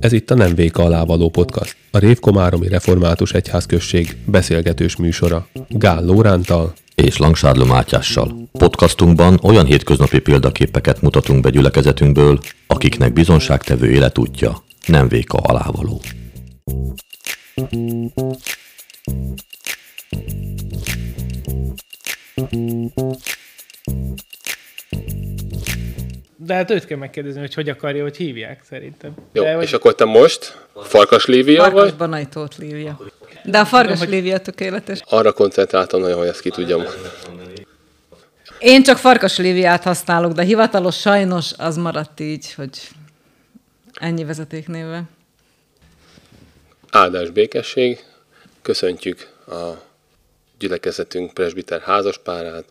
Ez itt a Nem Véka alá való podcast, a Révkomáromi Református Egyházközség beszélgetős műsora. Gál Lórántal és Langsádló Mátyással. Podcastunkban olyan hétköznapi példaképeket mutatunk be gyülekezetünkből, akiknek bizonságtevő életútja nem véka alávaló. De hát őt kell megkérdezni, hogy hogy akarja, hogy hívják szerintem. Jó, De, és hogy... akkor te most Farkas Lívia Farkas vagy? Banai Tóth Lívia. De a Farkas Lívia tökéletes. Arra koncentráltam nagyon, hogy ezt ki tudjam. Én csak Farkas Líviát használok, de hivatalos sajnos az maradt így, hogy ennyi vezetéknéve. Áldás békesség, köszöntjük a gyülekezetünk presbiter házaspárát,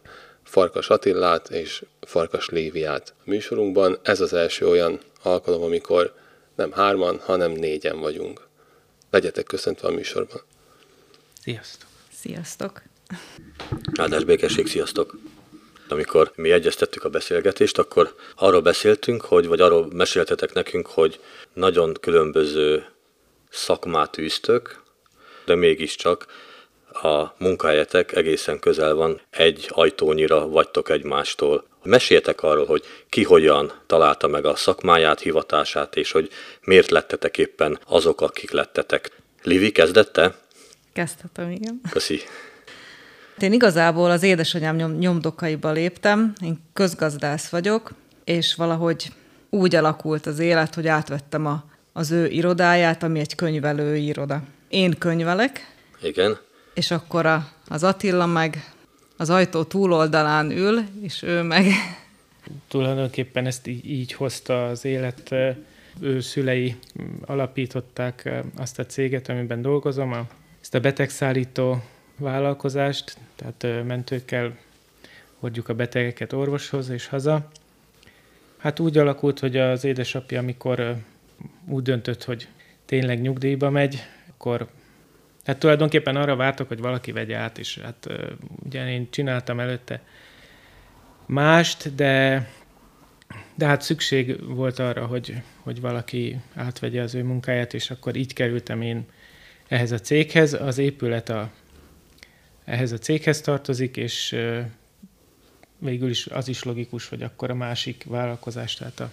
Farkas Attillát és Farkas Léviát a műsorunkban. Ez az első olyan alkalom, amikor nem hárman, hanem négyen vagyunk. Legyetek köszöntve a műsorban. Sziasztok. Sziasztok! Áldás békesség, sziasztok! Amikor mi egyeztettük a beszélgetést, akkor arról beszéltünk, hogy, vagy arról meséltetek nekünk, hogy nagyon különböző szakmát űztök, de mégiscsak a munkahelyetek egészen közel van, egy ajtónyira vagytok egymástól. Meséljetek arról, hogy ki hogyan találta meg a szakmáját, hivatását, és hogy miért lettetek éppen azok, akik lettetek. Livi, kezdette? Kezdhetem, igen. Köszi. Én igazából az édesanyám nyom, nyomdokaiba léptem, én közgazdász vagyok, és valahogy úgy alakult az élet, hogy átvettem a, az ő irodáját, ami egy könyvelői iroda. Én könyvelek, Igen. És akkor a, az Attila meg az ajtó túloldalán ül, és ő meg Tulajdonképpen ezt így, így hozta az élet. Ő szülei alapították azt a céget, amiben dolgozom, a, ezt a betegszállító vállalkozást, tehát mentőkkel hordjuk a betegeket orvoshoz és haza. Hát úgy alakult, hogy az édesapja, amikor úgy döntött, hogy tényleg nyugdíjba megy, akkor hát tulajdonképpen arra vártok, hogy valaki vegye át, és hát ugye én csináltam előtte mást, de, de hát szükség volt arra, hogy, hogy valaki átvegye az ő munkáját, és akkor így kerültem én ehhez a céghez. Az épület a, ehhez a céghez tartozik, és végül is az is logikus, hogy akkor a másik vállalkozás, tehát a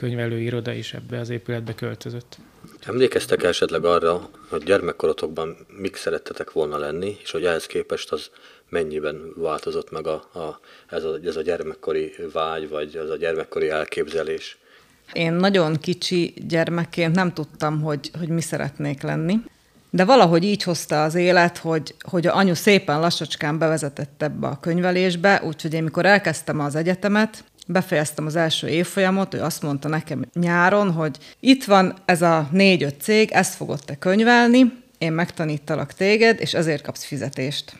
könyvelőiroda is ebbe az épületbe költözött. Emlékeztek esetleg arra, hogy gyermekkorotokban mik szerettetek volna lenni, és hogy ehhez képest az mennyiben változott meg a, a, ez, a, ez a gyermekkori vágy, vagy ez a gyermekkori elképzelés? Én nagyon kicsi gyermekként nem tudtam, hogy, hogy mi szeretnék lenni. De valahogy így hozta az élet, hogy, hogy a anyu szépen lassacskán bevezetett ebbe a könyvelésbe, úgyhogy én mikor elkezdtem az egyetemet, befejeztem az első évfolyamot, ő azt mondta nekem nyáron, hogy itt van ez a négy-öt cég, ezt fogod te könyvelni, én megtanítalak téged, és ezért kapsz fizetést.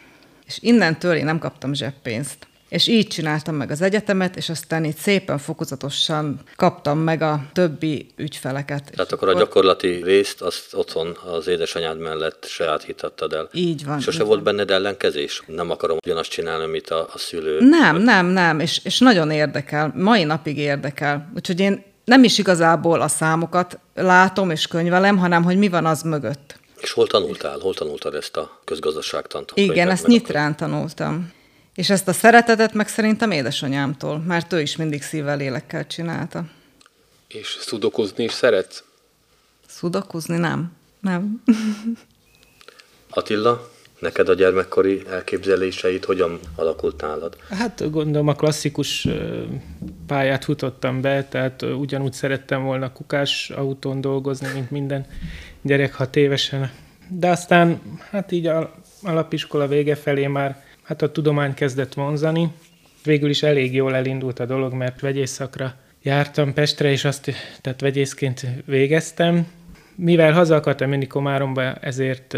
És innentől én nem kaptam zseppénzt. És így csináltam meg az egyetemet, és aztán így szépen fokozatosan kaptam meg a többi ügyfeleket. Tehát akkor a gyakorlati részt azt otthon az édesanyád mellett sajátítottad el. Így van. Sose így volt benned ellenkezés? Nem akarom ugyanazt csinálni, amit a, a szülő. Nem, nem, nem, és, és nagyon érdekel, mai napig érdekel. Úgyhogy én nem is igazából a számokat látom és könyvelem, hanem hogy mi van az mögött. És hol tanultál? Hol tanultad ezt a közgazdaságtant? Igen, ezt nyitrán tanultam. És ezt a szeretetet meg szerintem édesanyámtól, mert ő is mindig szívvel, lélekkel csinálta. És szudokozni is szeretsz? Szudokuzni nem. Nem. Attila, neked a gyermekkori elképzeléseid hogyan alakult nálad? Hát gondolom a klasszikus pályát futottam be, tehát ugyanúgy szerettem volna kukás autón dolgozni, mint minden gyerek hat évesen. De aztán hát így a alapiskola vége felé már hát a tudomány kezdett vonzani. Végül is elég jól elindult a dolog, mert vegyészszakra jártam Pestre, és azt, tehát vegyészként végeztem. Mivel haza akartam menni Komáromba, ezért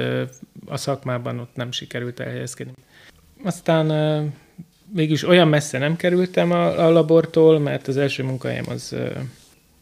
a szakmában ott nem sikerült elhelyezkedni. Aztán ö, végül is olyan messze nem kerültem a, a labortól, mert az első munkahelyem az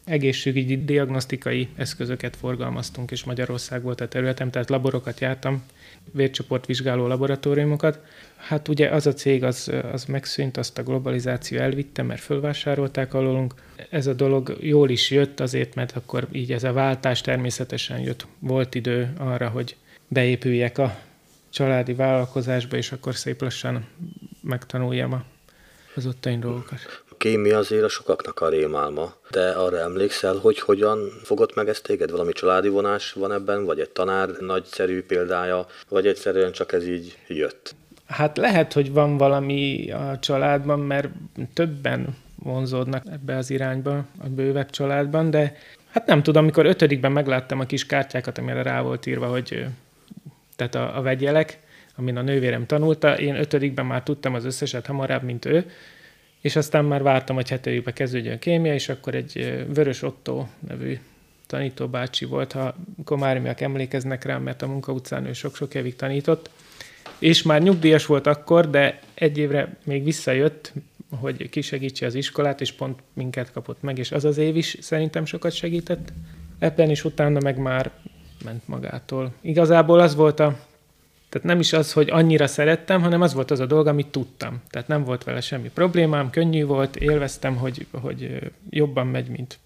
egészségügyi diagnosztikai eszközöket forgalmaztunk, és Magyarország volt a területem, tehát laborokat jártam, vércsoportvizsgáló laboratóriumokat. Hát ugye az a cég az, az megszűnt, azt a globalizáció elvitte, mert fölvásárolták alólunk. Ez a dolog jól is jött azért, mert akkor így ez a váltás természetesen jött. Volt idő arra, hogy beépüljek a családi vállalkozásba, és akkor szép lassan megtanuljam az ottani dolgokat kémia azért a sokaknak a rémálma. De arra emlékszel, hogy hogyan fogott meg ezt téged? Valami családi vonás van ebben, vagy egy tanár nagyszerű példája, vagy egyszerűen csak ez így jött? Hát lehet, hogy van valami a családban, mert többen vonzódnak ebbe az irányba a bővebb családban, de hát nem tudom, amikor ötödikben megláttam a kis kártyákat, amire rá volt írva, hogy tehát a, a vegyelek, amin a nővérem tanulta, én ötödikben már tudtam az összeset hamarabb, mint ő, és aztán már vártam, hogy hetedikbe kezdődjön a kémia, és akkor egy Vörös Otto nevű tanító bácsi volt, ha komáriak emlékeznek rám, mert a munka utcán ő sok-sok évig tanított, és már nyugdíjas volt akkor, de egy évre még visszajött, hogy kisegítse az iskolát, és pont minket kapott meg, és az az év is szerintem sokat segített. Ebben is utána meg már ment magától. Igazából az volt a tehát nem is az, hogy annyira szerettem, hanem az volt az a dolga, amit tudtam. Tehát nem volt vele semmi problémám, könnyű volt, élveztem, hogy, hogy jobban megy, mint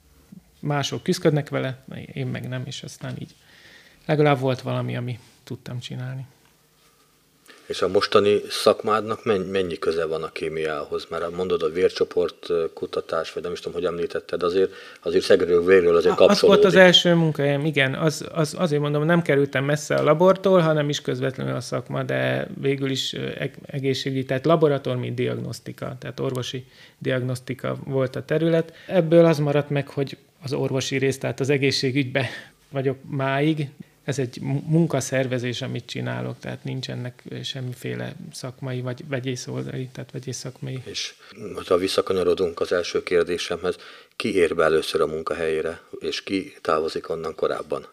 mások küzdködnek vele, én meg nem, és aztán így legalább volt valami, ami tudtam csinálni. És a mostani szakmádnak mennyi köze van a kémiához? Mert mondod a vércsoport kutatás, vagy nem is tudom, hogy említetted, azért, azért szegről vérről azért kapcsolódik. Az volt az első munkahelyem, igen. Az, az, azért mondom, nem kerültem messze a labortól, hanem is közvetlenül a szakma, de végül is egészségügyi, tehát laboratóriumi diagnosztika, tehát orvosi diagnosztika volt a terület. Ebből az maradt meg, hogy az orvosi rész, tehát az egészségügybe vagyok máig, ez egy munkaszervezés, amit csinálok, tehát nincs ennek semmiféle szakmai vagy vegyész oldali, tehát vegyész szakmai. És ha visszakanyarodunk az első kérdésemhez, ki ér be először a munkahelyére, és ki távozik onnan korábban?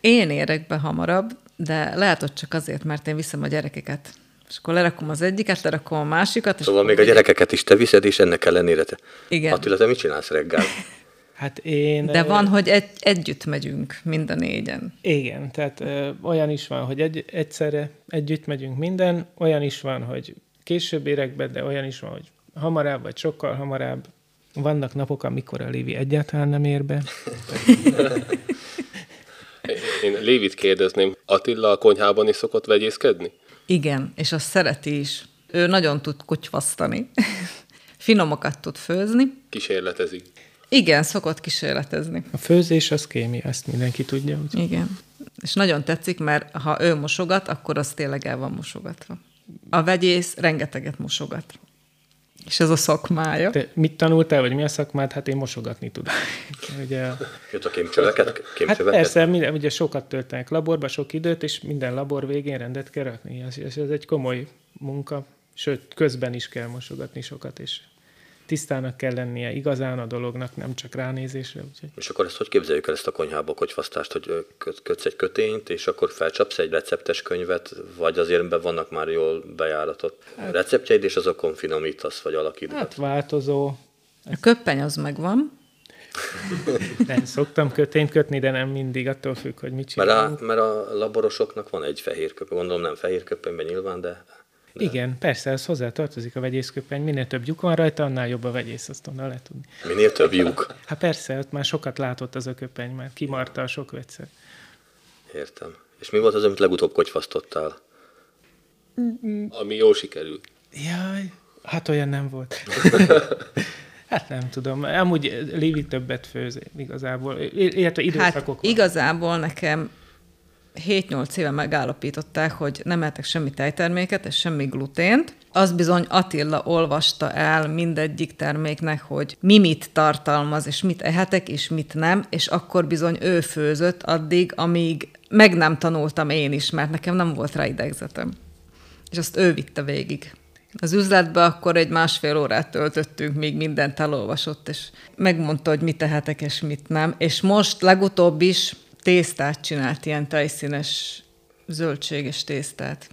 Én érek be hamarabb, de lehet, hogy csak azért, mert én viszem a gyerekeket. És akkor lerakom az egyiket, lerakom a másikat. És szóval még a gyerekeket is te viszed, és ennek ellenére te. Igen. Attila, te mit csinálsz reggel? Hát én... De van, hogy egy, együtt megyünk mind a négyen. Igen, tehát ö, olyan is van, hogy egy, egyszerre együtt megyünk minden, olyan is van, hogy később érek be, de olyan is van, hogy hamarabb, vagy sokkal hamarabb. Vannak napok, amikor a Lévi egyáltalán nem ér be. Én Lévit kérdezném, Attila a konyhában is szokott vegyészkedni? Igen, és azt szereti is. Ő nagyon tud kutyvasztani. Finomokat tud főzni. Kísérletezik. Igen, szokott kísérletezni. A főzés az kémia, ezt mindenki tudja. Úgy. Igen. És nagyon tetszik, mert ha ő mosogat, akkor az tényleg el van mosogatva. A vegyész rengeteget mosogat. És ez a szakmája. Te mit tanultál, vagy mi a szakmád? Hát én mosogatni tudom. Ugye a... Jött a kémcsöveket? kémcsöveket? Hát persze, minden, ugye sokat töltenek laborba, sok időt, és minden labor végén rendet kell rakni. Ez, ez, ez egy komoly munka, sőt, közben is kell mosogatni sokat, és tisztának kell lennie igazán a dolognak, nem csak ránézésre. Úgyhogy... És akkor ezt hogy képzeljük el ezt a konyhába kocsfasztást, hogy kötsz egy kötényt, és akkor felcsapsz egy receptes könyvet, vagy azért be vannak már jól bejáratott hát, receptjeid, és azokon finomítasz, vagy alakítgatsz? Hát változó. A köppeny az megvan. nem szoktam kötényt kötni, de nem mindig, attól függ, hogy mit csinálunk. Mert a, mert a laborosoknak van egy fehér köpeny, gondolom nem fehér köpenyben nyilván, de de... Igen, persze, ez hozzá tartozik a vegyészköpeny. Minél több lyuk van rajta, annál jobb a vegyész, azt onnan lehet tudni. Minél több lyuk? Hát persze, ott már sokat látott az a köpeny, már kimarta a sok vegyszer. Értem. És mi volt az, amit legutóbb kocsfasztottál? Ami jól sikerült. Jaj, hát olyan nem volt. Hát nem tudom. Amúgy Lévi többet főz igazából, illetve időszakok hát van. igazából nekem 7-8 éve megállapították, hogy nem ehetek semmi tejterméket és semmi glutént. Az bizony Attila olvasta el mindegyik terméknek, hogy mi mit tartalmaz, és mit ehetek, és mit nem, és akkor bizony ő főzött addig, amíg meg nem tanultam én is, mert nekem nem volt rá idegzetem. És azt ő vitte végig. Az üzletbe akkor egy másfél órát töltöttünk, míg mindent elolvasott, és megmondta, hogy mit tehetek és mit nem. És most legutóbb is tésztát csinált, ilyen tejszínes zöldséges tésztát.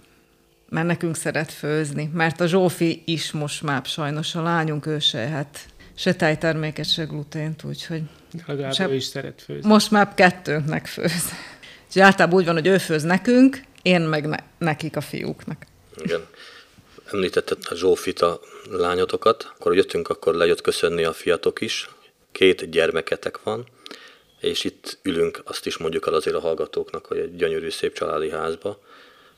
Mert nekünk szeret főzni, mert a Zsófi is most már sajnos a lányunk ő se hát se tejterméket, se glutént, úgyhogy... Legalább se... ő is szeret főzni. Most már kettőnknek főz. És általában úgy van, hogy ő főz nekünk, én meg ne, nekik a fiúknak. Igen. Említetted a Zsófit, a lányotokat. Akkor jöttünk, akkor lejött köszönni a fiatok is. Két gyermeketek van, és itt ülünk, azt is mondjuk el azért a hallgatóknak, hogy egy gyönyörű, szép családi házba,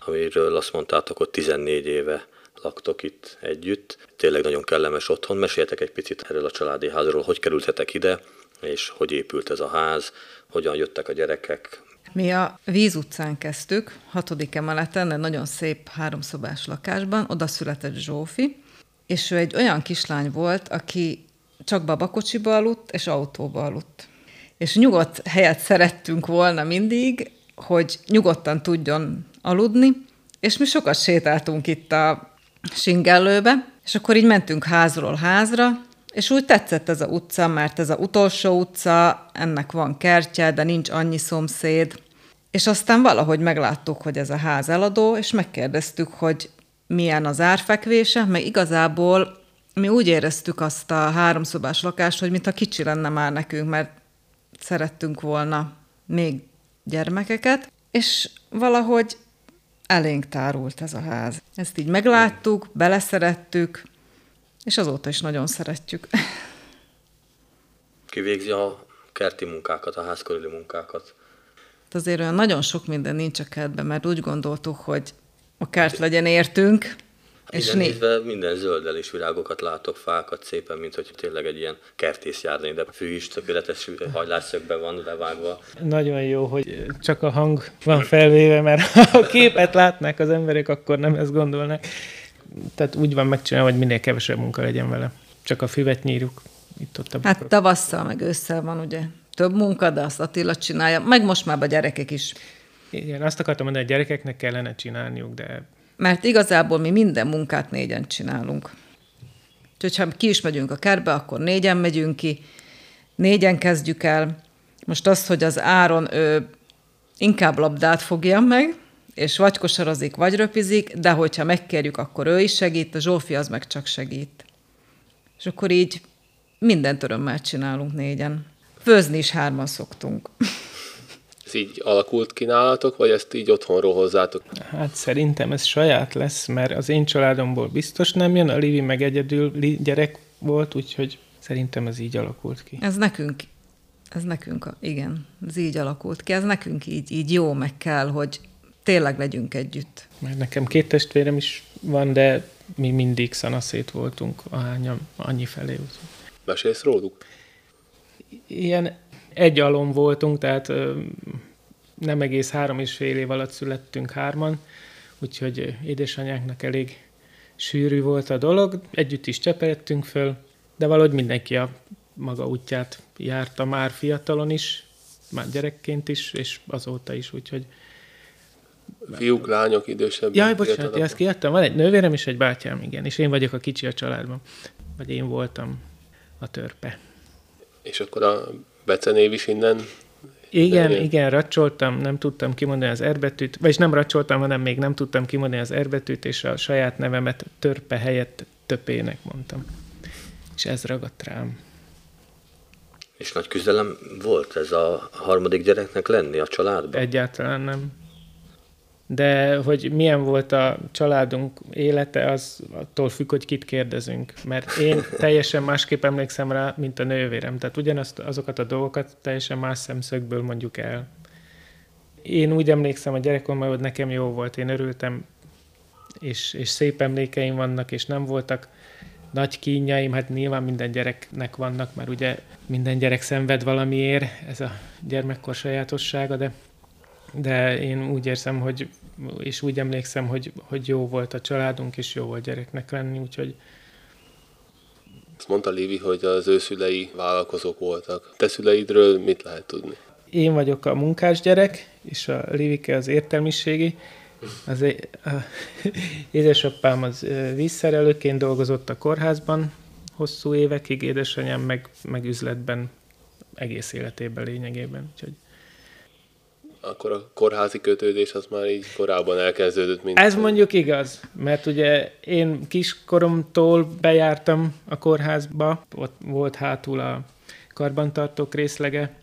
amiről azt mondtátok, hogy 14 éve laktok itt együtt. Tényleg nagyon kellemes otthon. Meséljetek egy picit erről a családi házról, hogy kerültetek ide, és hogy épült ez a ház, hogyan jöttek a gyerekek. Mi a Víz utcán kezdtük, hatodik emeleten, egy nagyon szép háromszobás lakásban, oda született Zsófi, és ő egy olyan kislány volt, aki csak babakocsiba aludt, és autóba aludt. És nyugodt helyet szerettünk volna mindig, hogy nyugodtan tudjon aludni, és mi sokat sétáltunk itt a Singellőbe, és akkor így mentünk házról házra, és úgy tetszett ez a utca, mert ez a utolsó utca, ennek van kertje, de nincs annyi szomszéd. És aztán valahogy megláttuk, hogy ez a ház eladó, és megkérdeztük, hogy milyen az árfekvése, meg igazából mi úgy éreztük azt a háromszobás lakást, hogy mintha kicsi lenne már nekünk, mert szerettünk volna még gyermekeket, és valahogy elénk tárult ez a ház. Ezt így megláttuk, beleszerettük, és azóta is nagyon szeretjük. Ki végzi a kerti munkákat, a ház körüli munkákat? Azért olyan nagyon sok minden nincs a kertben, mert úgy gondoltuk, hogy a kert legyen értünk, és nézve minden zöldel és virágokat látok, fákat szépen, mint hogy tényleg egy ilyen kertész járni, de fű is tökéletes hajlásszögben van levágva. Nagyon jó, hogy csak a hang van felvéve, mert ha a képet látnák az emberek, akkor nem ezt gondolnak. Tehát úgy van megcsinálva, hogy minél kevesebb munka legyen vele. Csak a füvet nyírjuk. Itt ott a hát tavasszal, meg ősszel van ugye több munka, de azt Attila csinálja, meg most már a gyerekek is. Igen, azt akartam mondani, hogy a gyerekeknek kellene csinálniuk, de mert igazából mi minden munkát négyen csinálunk. Úgyhogy ha ki is megyünk a kertbe, akkor négyen megyünk ki, négyen kezdjük el. Most az, hogy az áron ő inkább labdát fogja meg, és vagy kosarazik, vagy röpizik, de hogyha megkérjük, akkor ő is segít, a Zsófi az meg csak segít. És akkor így mindent örömmel csinálunk négyen. Főzni is hárman szoktunk. Ez így alakult ki nálatok, vagy ezt így otthonról hozzátok? Hát szerintem ez saját lesz, mert az én családomból biztos nem jön, a Livi meg egyedül gyerek volt, úgyhogy szerintem ez így alakult ki. Ez nekünk, ez nekünk, igen, ez így alakult ki, ez nekünk így, így jó, meg kell, hogy tényleg legyünk együtt. Mert nekem két testvérem is van, de mi mindig szanaszét voltunk, ahányan annyi felé. Mesélsz róluk? Ilyen egy alom voltunk, tehát nem egész három és fél év alatt születtünk hárman, úgyhogy édesanyáknak elég sűrű volt a dolog, együtt is cseperedtünk föl, de valahogy mindenki a maga útját járta már fiatalon is, már gyerekként is, és azóta is, úgyhogy Fiúk, lányok, idősebb. Jaj, bocsánat, ezt kiadtam. Van egy nővérem és egy bátyám, igen, és én vagyok a kicsi a családban. Vagy én voltam a törpe. És akkor a becenév is innen igen, igen, igen, racsoltam, nem tudtam kimondani az erbetűt, vagyis nem racsoltam, hanem még nem tudtam kimondani az erbetűt, és a saját nevemet törpe helyett töpének mondtam. És ez ragadt rám. És nagy küzdelem volt ez a harmadik gyereknek lenni a családban? Egyáltalán nem de hogy milyen volt a családunk élete, az attól függ, hogy kit kérdezünk. Mert én teljesen másképp emlékszem rá, mint a nővérem. Tehát ugyanazt azokat a dolgokat teljesen más szemszögből mondjuk el. Én úgy emlékszem a gyerekkoromban, hogy nekem jó volt, én örültem, és, és szép emlékeim vannak, és nem voltak nagy kínjaim, hát nyilván minden gyereknek vannak, mert ugye minden gyerek szenved valamiért, ez a gyermekkor sajátossága, de de én úgy érzem, hogy, és úgy emlékszem, hogy, hogy jó volt a családunk, és jó volt gyereknek lenni, úgyhogy azt mondta Lévi, hogy az ő szülei vállalkozók voltak. Te szüleidről mit lehet tudni? Én vagyok a munkás gyerek, és a Lévike az értelmiségi. Az a, édesapám az vízszerelőként dolgozott a kórházban hosszú évekig, édesanyám meg, meg üzletben egész életében lényegében. Úgyhogy akkor a kórházi kötődés az már így korábban elkezdődött, mint... Ez mondjuk igaz, mert ugye én kiskoromtól bejártam a kórházba, ott volt hátul a karbantartók részlege,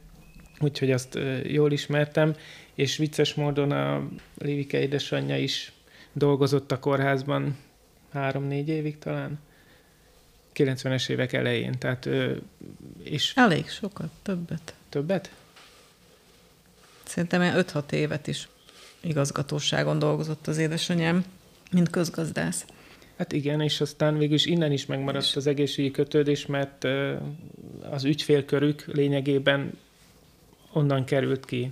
úgyhogy azt jól ismertem, és vicces módon a Livike édesanyja is dolgozott a kórházban három-négy évig talán. 90-es évek elején, tehát és... Elég sokat, többet. Többet? Szerintem 5-6 évet is igazgatóságon dolgozott az édesanyám, mint közgazdász. Hát igen, és aztán végül is innen is megmaradt és... az egészségügyi kötődés, mert az ügyfélkörük lényegében onnan került ki.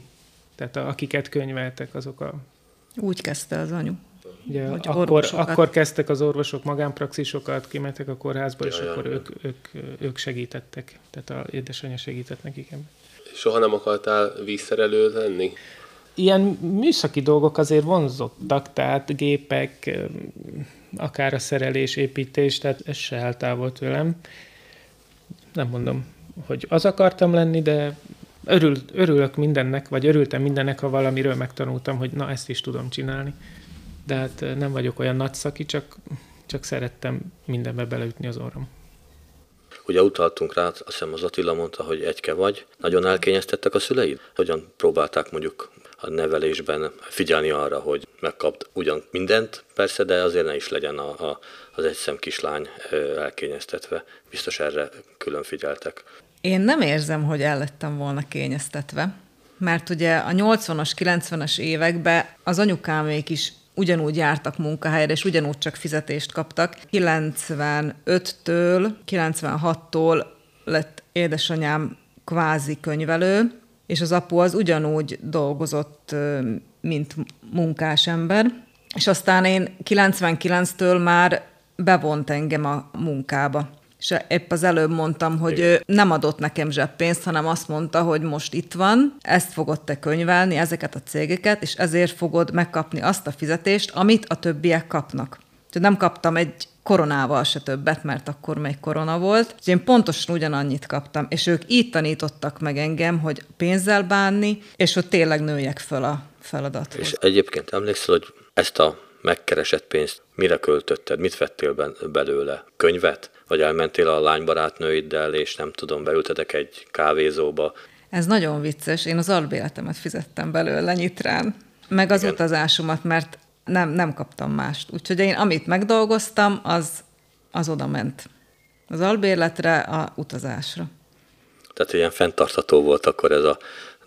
Tehát a, akiket könyveltek, azok a... Úgy kezdte az anyu. Ugye, akkor, akkor kezdtek az orvosok magánpraxisokat, kimentek a kórházba, és akkor ők, ők, ők segítettek. Tehát a édesanyja segített nekik ebben. Soha nem akartál vízszerelő lenni? Ilyen műszaki dolgok azért vonzottak, tehát gépek, akár a szerelés, építés, tehát ez se eltávol tőlem. Nem mondom, hogy az akartam lenni, de örül, örülök mindennek, vagy örültem mindennek, ha valamiről megtanultam, hogy na, ezt is tudom csinálni. De hát nem vagyok olyan nagy szaki, csak, csak szerettem mindenbe beleütni az orrom. Ugye utaltunk rá, azt hiszem az Attila mondta, hogy egyke vagy. Nagyon elkényeztettek a szüleid? Hogyan próbálták mondjuk a nevelésben figyelni arra, hogy megkapt ugyan mindent, persze, de azért ne is legyen a, a, az egyszem kislány elkényeztetve. Biztos erre külön figyeltek. Én nem érzem, hogy el lettem volna kényeztetve, mert ugye a 80-as, 90-es években az anyukámék is ugyanúgy jártak munkahelyre, és ugyanúgy csak fizetést kaptak. 95-től, 96-tól lett édesanyám kvázi könyvelő, és az apu az ugyanúgy dolgozott, mint munkásember. És aztán én 99-től már bevont engem a munkába. És épp az előbb mondtam, hogy ő nem adott nekem zseppénzt, hanem azt mondta, hogy most itt van, ezt fogod te könyvelni, ezeket a cégeket, és ezért fogod megkapni azt a fizetést, amit a többiek kapnak. Tehát nem kaptam egy koronával se többet, mert akkor még korona volt. És én pontosan ugyanannyit kaptam, és ők így tanítottak meg engem, hogy pénzzel bánni, és hogy tényleg nőjek föl a feladathoz. És egyébként emlékszel, hogy ezt a megkeresett pénzt mire költötted, mit vettél belőle? Könyvet? Vagy elmentél a lánybarátnőiddel, és nem tudom, beültetek egy kávézóba? Ez nagyon vicces. Én az albéletemet fizettem belőle nyitrán, meg az Igen. utazásomat, mert nem, nem kaptam mást. Úgyhogy én amit megdolgoztam, az, az oda ment. Az albérletre, a utazásra. Tehát ilyen fenntartható volt akkor ez a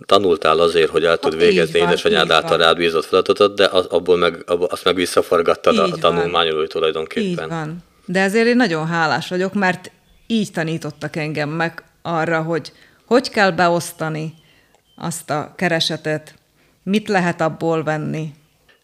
tanultál azért, hogy el tud végezni édesanyád által rád bízott feladatot, de az, abból meg, abból, azt meg visszaforgattad így a tanulmányolói tulajdonképpen. Így van. De ezért én nagyon hálás vagyok, mert így tanítottak engem meg arra, hogy hogy kell beosztani azt a keresetet, mit lehet abból venni.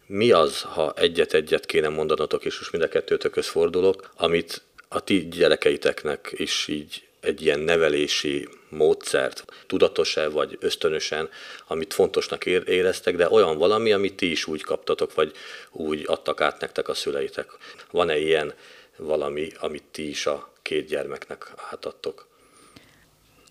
Mi az, ha egyet-egyet kéne mondanotok, és most mind a kettőtökhöz fordulok, amit a ti gyerekeiteknek is így egy ilyen nevelési módszert, tudatos-e vagy ösztönösen, amit fontosnak éreztek, de olyan valami, amit ti is úgy kaptatok, vagy úgy adtak át nektek a szüleitek. Van-e ilyen valami, amit ti is a két gyermeknek átadtok?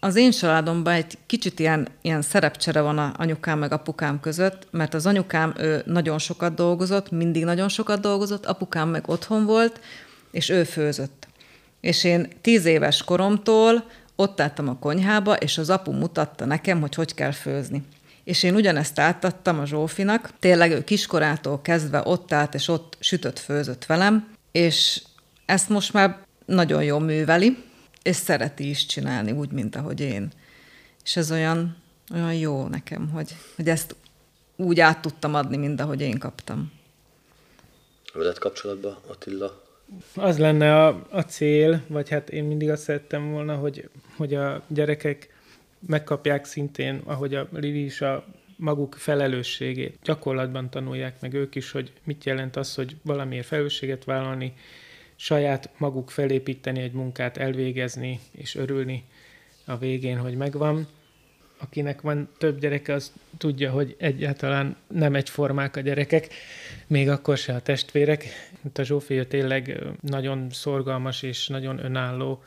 Az én családomban egy kicsit ilyen, ilyen szerepcsere van a anyukám meg apukám között, mert az anyukám ő nagyon sokat dolgozott, mindig nagyon sokat dolgozott, apukám meg otthon volt, és ő főzött. És én tíz éves koromtól ott álltam a konyhába, és az apu mutatta nekem, hogy hogy kell főzni. És én ugyanezt átadtam a Zsófinak, tényleg ő kiskorától kezdve ott állt, és ott sütött, főzött velem, és ezt most már nagyon jól műveli, és szereti is csinálni úgy, mint ahogy én. És ez olyan, olyan jó nekem, hogy, hogy ezt úgy át tudtam adni, mint ahogy én kaptam. Veled kapcsolatban, Attila? Az lenne a, a cél, vagy hát én mindig azt szerettem volna, hogy, hogy a gyerekek megkapják szintén, ahogy a Livi is a maguk felelősségét. Gyakorlatban tanulják meg ők is, hogy mit jelent az, hogy valamiért felelősséget vállalni, saját maguk felépíteni egy munkát, elvégezni és örülni a végén, hogy megvan. Akinek van több gyereke, az tudja, hogy egyáltalán nem egyformák a gyerekek, még akkor se a testvérek. A Zsófia tényleg nagyon szorgalmas és nagyon önálló.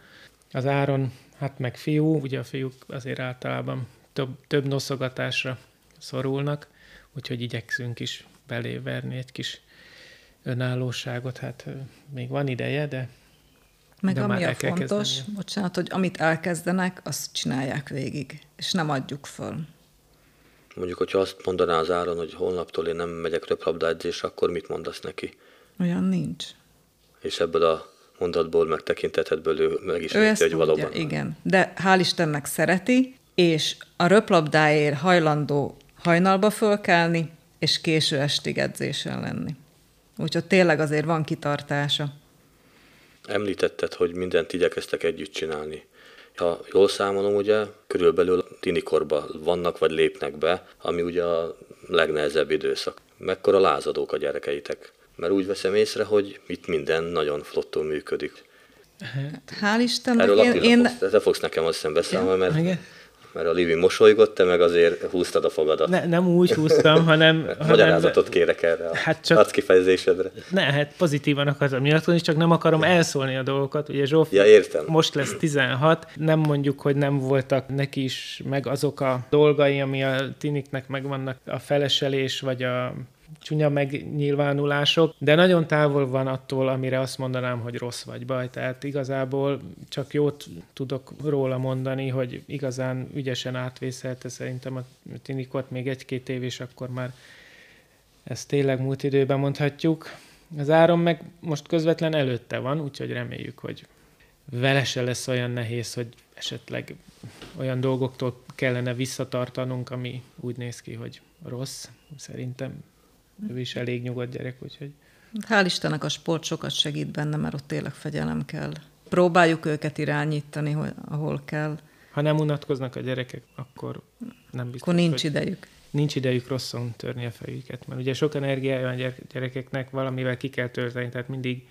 Az Áron, hát meg fiú, ugye a fiúk azért általában több, több noszogatásra szorulnak, úgyhogy igyekszünk is beléverni egy kis önállóságot. Hát még van ideje, de meg De ami a fontos, kezdeni. bocsánat, hogy amit elkezdenek, azt csinálják végig, és nem adjuk föl. Mondjuk, hogyha azt mondaná az Áron, hogy holnaptól én nem megyek röplabdaedzésre, akkor mit mondasz neki? Olyan nincs. És ebből a mondatból, meg tekintetedből ő meg is ő érti, hogy valóban. Tudja, igen, de hál' Istennek szereti, és a röplabdáért hajlandó hajnalba fölkelni, és késő estig edzésen lenni. Úgyhogy tényleg azért van kitartása. Említetted, hogy mindent igyekeztek együtt csinálni. Ha jól számolom, ugye körülbelül tinikorba vannak vagy lépnek be, ami ugye a legnehezebb időszak. Mekkora lázadók a gyerekeitek? Mert úgy veszem észre, hogy itt minden nagyon flottul működik. Hál' Istennek. Erről én, én... Fogsz, te fogsz nekem azt hiszem beszámolni, mert Igen mert a Livi mosolygott, te meg azért húztad a fogadat. Ne, nem úgy húztam, hanem... Magyarázatot hanem, kérek erre a hát csak, arckifejezésedre. Ne, hát pozitívan akartam nyilatkozni, csak nem akarom elszólni a dolgokat. Ugye Zsóf ja, értem. most lesz 16, nem mondjuk, hogy nem voltak neki is meg azok a dolgai, ami a tiniknek megvannak, a feleselés, vagy a csúnya megnyilvánulások, de nagyon távol van attól, amire azt mondanám, hogy rossz vagy baj. Tehát igazából csak jót tudok róla mondani, hogy igazán ügyesen átvészelte szerintem a Tinikot még egy-két év, és akkor már ezt tényleg múlt időben mondhatjuk. Az áron meg most közvetlen előtte van, úgyhogy reméljük, hogy vele se lesz olyan nehéz, hogy esetleg olyan dolgoktól kellene visszatartanunk, ami úgy néz ki, hogy rossz. Szerintem ő is elég nyugodt gyerek, úgyhogy... Hál' Istennek a sport sokat segít benne, mert ott tényleg fegyelem kell. Próbáljuk őket irányítani, ahol kell. Ha nem unatkoznak a gyerekek, akkor nem biztos, Akkor nincs idejük. Nincs idejük rosszon törni a fejüket, mert ugye sok energiája van gyerekeknek, valamivel ki kell tölteni, tehát mindig,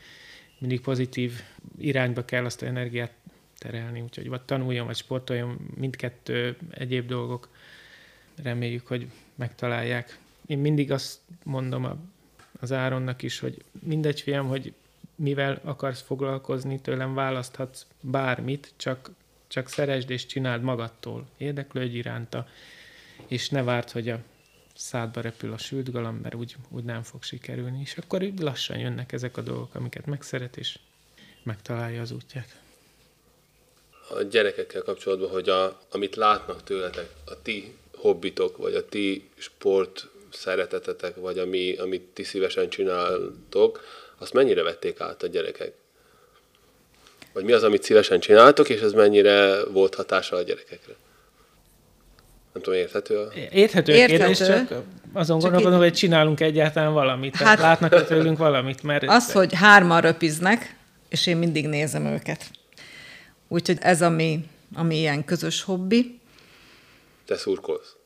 mindig pozitív irányba kell azt a energiát terelni, úgyhogy vagy tanuljon, vagy sportoljon, mindkettő egyéb dolgok. Reméljük, hogy megtalálják én mindig azt mondom az Áronnak is, hogy mindegy fiam, hogy mivel akarsz foglalkozni, tőlem választhatsz bármit, csak, csak szeresd és csináld magadtól. Érdeklődj iránta, és ne várd, hogy a szádba repül a sült galamb, mert úgy, úgy nem fog sikerülni. És akkor így lassan jönnek ezek a dolgok, amiket megszeret, és megtalálja az útját. A gyerekekkel kapcsolatban, hogy a, amit látnak tőletek, a ti hobbitok, vagy a ti sport szeretetetek, vagy ami, amit ti szívesen csináltok, azt mennyire vették át a gyerekek? Vagy mi az, amit szívesen csináltok, és ez mennyire volt hatása a gyerekekre? Nem tudom, érthető a... Érthető, érthető. kérdés, csak azon gondolkodom, hogy csinálunk egyáltalán valamit. Hát, látnak tőlünk valamit, mert... Az, hogy hárman röpiznek, és én mindig nézem őket. Úgyhogy ez ami, ami ilyen közös hobbi. Te szurkolsz?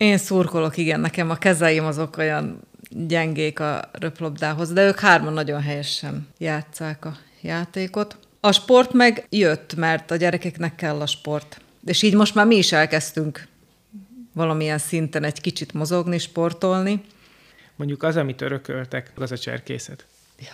Én szurkolok, igen, nekem a kezeim azok olyan gyengék a röplabdához, de ők hárman nagyon helyesen játszák a játékot. A sport meg jött, mert a gyerekeknek kell a sport. És így most már mi is elkezdtünk valamilyen szinten egy kicsit mozogni, sportolni. Mondjuk az, amit örököltek, az a cserkészet. Ja.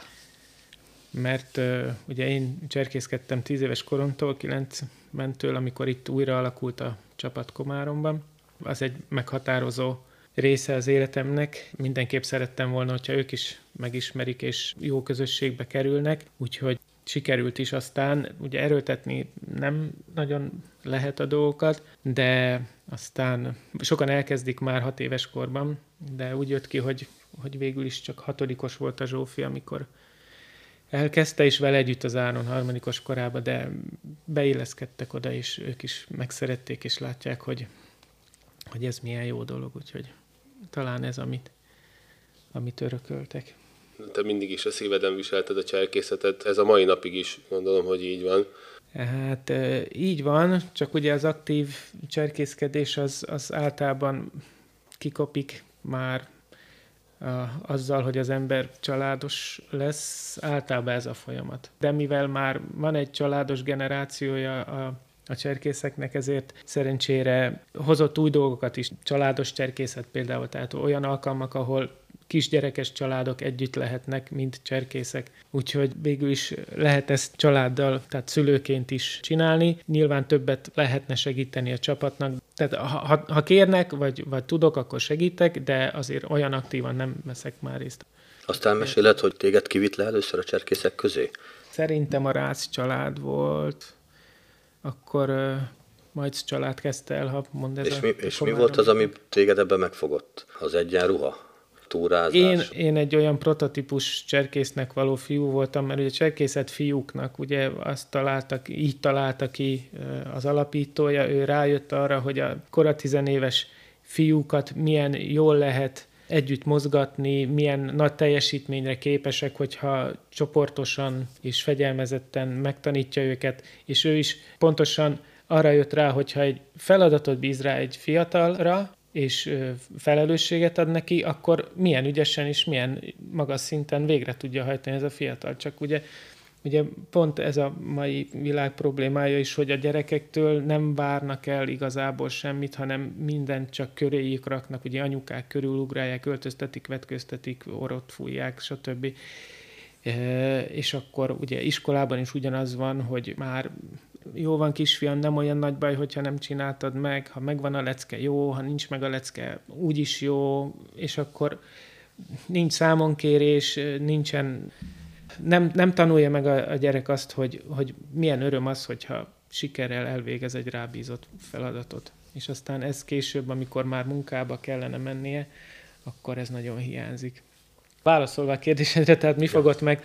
Mert uh, ugye én cserkészkedtem tíz éves koromtól, kilenc mentől, amikor itt újra alakult a csapat Komáromban, az egy meghatározó része az életemnek. Mindenképp szerettem volna, hogyha ők is megismerik és jó közösségbe kerülnek, úgyhogy sikerült is aztán, ugye erőltetni nem nagyon lehet a dolgokat, de aztán sokan elkezdik már hat éves korban, de úgy jött ki, hogy, hogy végül is csak hatodikos volt a Zsófi, amikor elkezdte, és vele együtt az Áron harmadikos korába, de beilleszkedtek oda, és ők is megszerették, és látják, hogy hogy ez milyen jó dolog, úgyhogy talán ez, amit, amit örököltek. Te mindig is a szíveden viselted a cserkészetet, ez a mai napig is gondolom, hogy így van. Hát így van, csak ugye az aktív cserkészkedés az, az általában kikopik már a, azzal, hogy az ember családos lesz, általában ez a folyamat. De mivel már van egy családos generációja a a cserkészeknek, ezért szerencsére hozott új dolgokat is, családos cserkészet például, tehát olyan alkalmak, ahol kisgyerekes családok együtt lehetnek, mint cserkészek. Úgyhogy végül is lehet ezt családdal, tehát szülőként is csinálni. Nyilván többet lehetne segíteni a csapatnak. Tehát ha, ha kérnek, vagy, vagy tudok, akkor segítek, de azért olyan aktívan nem veszek már részt. Azt elmeséled, hogy téged kivitt le először a cserkészek közé? Szerintem a Rácz család volt, akkor uh, majd család kezdte el, ha mond ez És, a mi, és mi volt az, ami téged ebben megfogott? Az egyenruha? Túrázás? Én, én egy olyan prototípus cserkésznek való fiú voltam, mert ugye cserkészet fiúknak, ugye azt találtak, így találta ki az alapítója, ő rájött arra, hogy a kora tizenéves fiúkat milyen jól lehet együtt mozgatni, milyen nagy teljesítményre képesek, hogyha csoportosan és fegyelmezetten megtanítja őket, és ő is pontosan arra jött rá, hogyha egy feladatot bíz rá egy fiatalra, és felelősséget ad neki, akkor milyen ügyesen és milyen magas szinten végre tudja hajtani ez a fiatal. Csak ugye, ugye pont ez a mai világ problémája is, hogy a gyerekektől nem várnak el igazából semmit, hanem mindent csak köréjük raknak, ugye anyukák körül ugrálják, öltöztetik, vetköztetik, orrot fújják, stb. És akkor ugye iskolában is ugyanaz van, hogy már jó van kisfiam, nem olyan nagy baj, hogyha nem csináltad meg, ha megvan a lecke, jó, ha nincs meg a lecke, úgyis jó, és akkor nincs számonkérés, nincsen, nem, nem tanulja meg a, a gyerek azt, hogy, hogy milyen öröm az, hogyha sikerrel elvégez egy rábízott feladatot. És aztán ez később, amikor már munkába kellene mennie, akkor ez nagyon hiányzik. Válaszolva a kérdésedre, tehát mi fogott meg?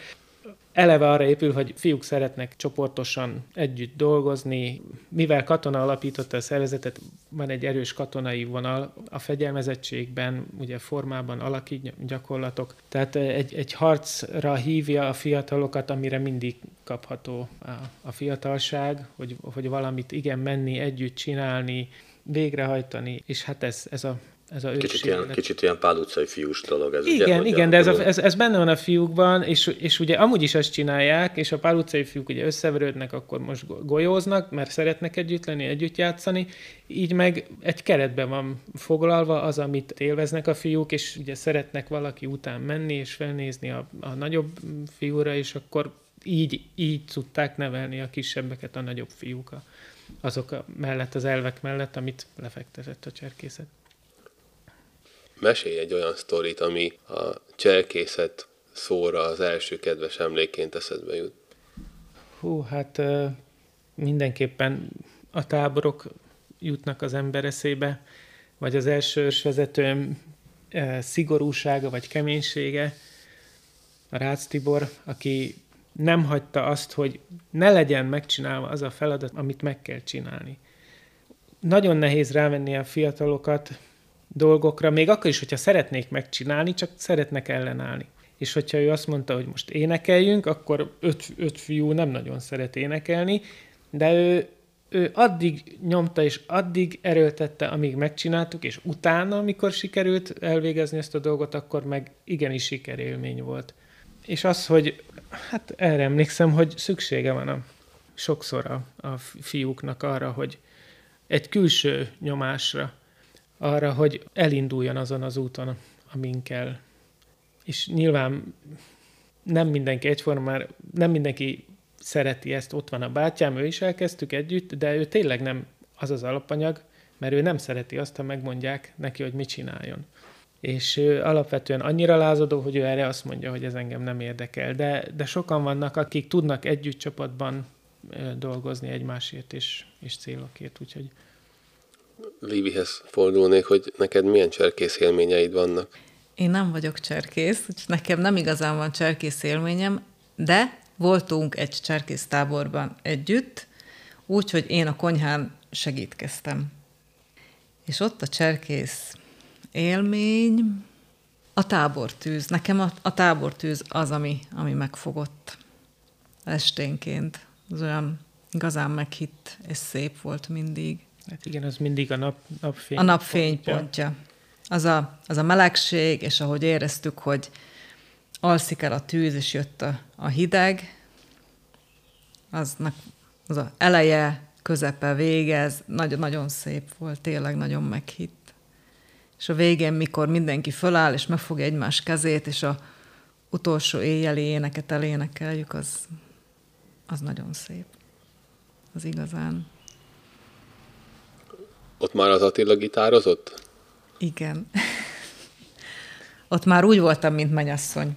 Eleve arra épül, hogy fiúk szeretnek csoportosan együtt dolgozni. Mivel katona alapította a szervezetet, van egy erős katonai vonal a fegyelmezettségben, ugye formában, alaki gyakorlatok. Tehát egy, egy harcra hívja a fiatalokat, amire mindig kapható a, a fiatalság, hogy, hogy valamit igen menni, együtt csinálni, végrehajtani, és hát ez, ez a ez a kicsit, ilyen, kicsit ilyen pál utcai fiús dolog. Ez igen, ugye, igen, de ez, a, ez, ez, benne van a fiúkban, és, és ugye amúgy is ezt csinálják, és a pál utcai fiúk ugye összeverődnek, akkor most golyóznak, mert szeretnek együtt lenni, együtt játszani, így meg egy keretben van foglalva az, amit élveznek a fiúk, és ugye szeretnek valaki után menni, és felnézni a, a nagyobb fiúra, és akkor így, így tudták nevelni a kisebbeket a nagyobb fiúk azok a mellett, az elvek mellett, amit lefektetett a cserkészet mesélj egy olyan sztorit, ami a cselkészet szóra az első kedves emlékként eszedbe jut. Hú, hát mindenképpen a táborok jutnak az ember eszébe, vagy az első vezetőm szigorúsága vagy keménysége, a Rácz Tibor, aki nem hagyta azt, hogy ne legyen megcsinálva az a feladat, amit meg kell csinálni. Nagyon nehéz rávenni a fiatalokat dolgokra, még akkor is, hogyha szeretnék megcsinálni, csak szeretnek ellenállni. És hogyha ő azt mondta, hogy most énekeljünk, akkor öt, öt fiú nem nagyon szeret énekelni, de ő, ő addig nyomta és addig erőltette, amíg megcsináltuk, és utána, amikor sikerült elvégezni ezt a dolgot, akkor meg igenis sikerélmény volt. És az, hogy hát erre emlékszem, hogy szüksége van a, sokszor a, a fiúknak arra, hogy egy külső nyomásra, arra, hogy elinduljon azon az úton, amin kell. És nyilván nem mindenki egyformán, nem mindenki szereti ezt, ott van a bátyám, ő is elkezdtük együtt, de ő tényleg nem az az alapanyag, mert ő nem szereti azt, ha megmondják neki, hogy mit csináljon. És ő alapvetően annyira lázadó, hogy ő erre azt mondja, hogy ez engem nem érdekel. De, de sokan vannak, akik tudnak együtt csapatban dolgozni egymásért és, és célokért, úgyhogy Livihez fordulnék, hogy neked milyen cserkész élményeid vannak? Én nem vagyok cserkész, úgyhogy nekem nem igazán van cserkész élményem, de voltunk egy cserkész táborban együtt, úgyhogy én a konyhán segítkeztem. És ott a cserkész élmény, a tábortűz. Nekem a, a tábortűz az, ami, ami megfogott esténként. Az olyan igazán meghitt, és szép volt mindig. Hát igen, az mindig a nap, napfény. A napfény pontja. pontja. Az a, az a melegség, és ahogy éreztük, hogy alszik el a tűz, és jött a, a hideg, aznak az a eleje, közepe, vége, ez nagyon, nagyon szép volt, tényleg nagyon meghitt. és a végén, mikor mindenki föláll, és megfogja egymás kezét, és a utolsó éjjeli éneket elénekeljük, az, az nagyon szép. Az igazán. Ott már az Attila gitározott? Igen. Ott már úgy voltam, mint menyasszony.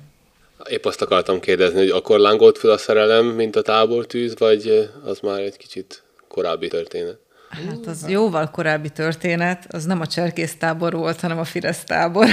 Épp azt akartam kérdezni, hogy akkor lángolt fel a szerelem, mint a tábortűz, vagy az már egy kicsit korábbi történet? Hát az jóval korábbi történet, az nem a cserkésztábor volt, hanem a Firesz tábor.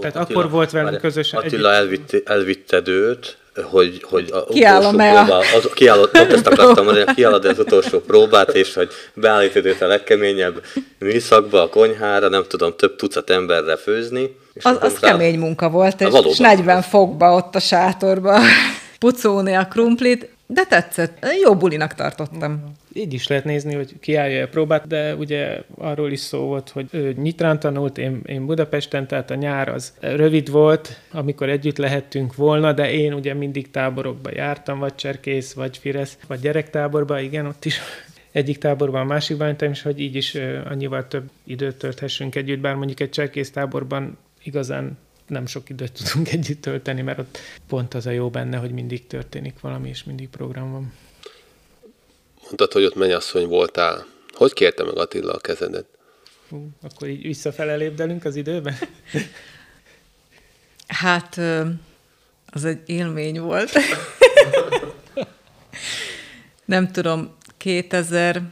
Tehát akkor volt velünk közösen Attila elvitte, elvitted őt, hogy, hogy a Kiállom-e utolsó a- próbá, az, kiállod, pont ezt akartam mondani, kiállod az utolsó próbát, és hogy beállítod őt a legkeményebb műszakba, a konyhára, nem tudom, több tucat emberre főzni. És Az, az utána- kemény munka volt, és, és 40 fokba ott a sátorba pucolni a krumplit, de tetszett. Jó bulinak tartottam. Így is lehet nézni, hogy kiállja a próbát, de ugye arról is szó volt, hogy ő Nyitrán tanult, én, én Budapesten, tehát a nyár az rövid volt, amikor együtt lehettünk volna, de én ugye mindig táborokba jártam, vagy Cserkész, vagy Firesz, vagy gyerektáborba, igen, ott is egyik táborban, a másikban és hogy így is annyival több időt tölthessünk együtt, bár mondjuk egy Cserkész táborban igazán nem sok időt tudunk együtt tölteni, mert ott pont az a jó benne, hogy mindig történik valami, és mindig program van. Mondtad, hogy ott mennyasszony voltál. Hogy kérte meg Attila a kezedet? Hú, akkor így visszafele lépdelünk az időben? Hát az egy élmény volt. Nem tudom, 2000...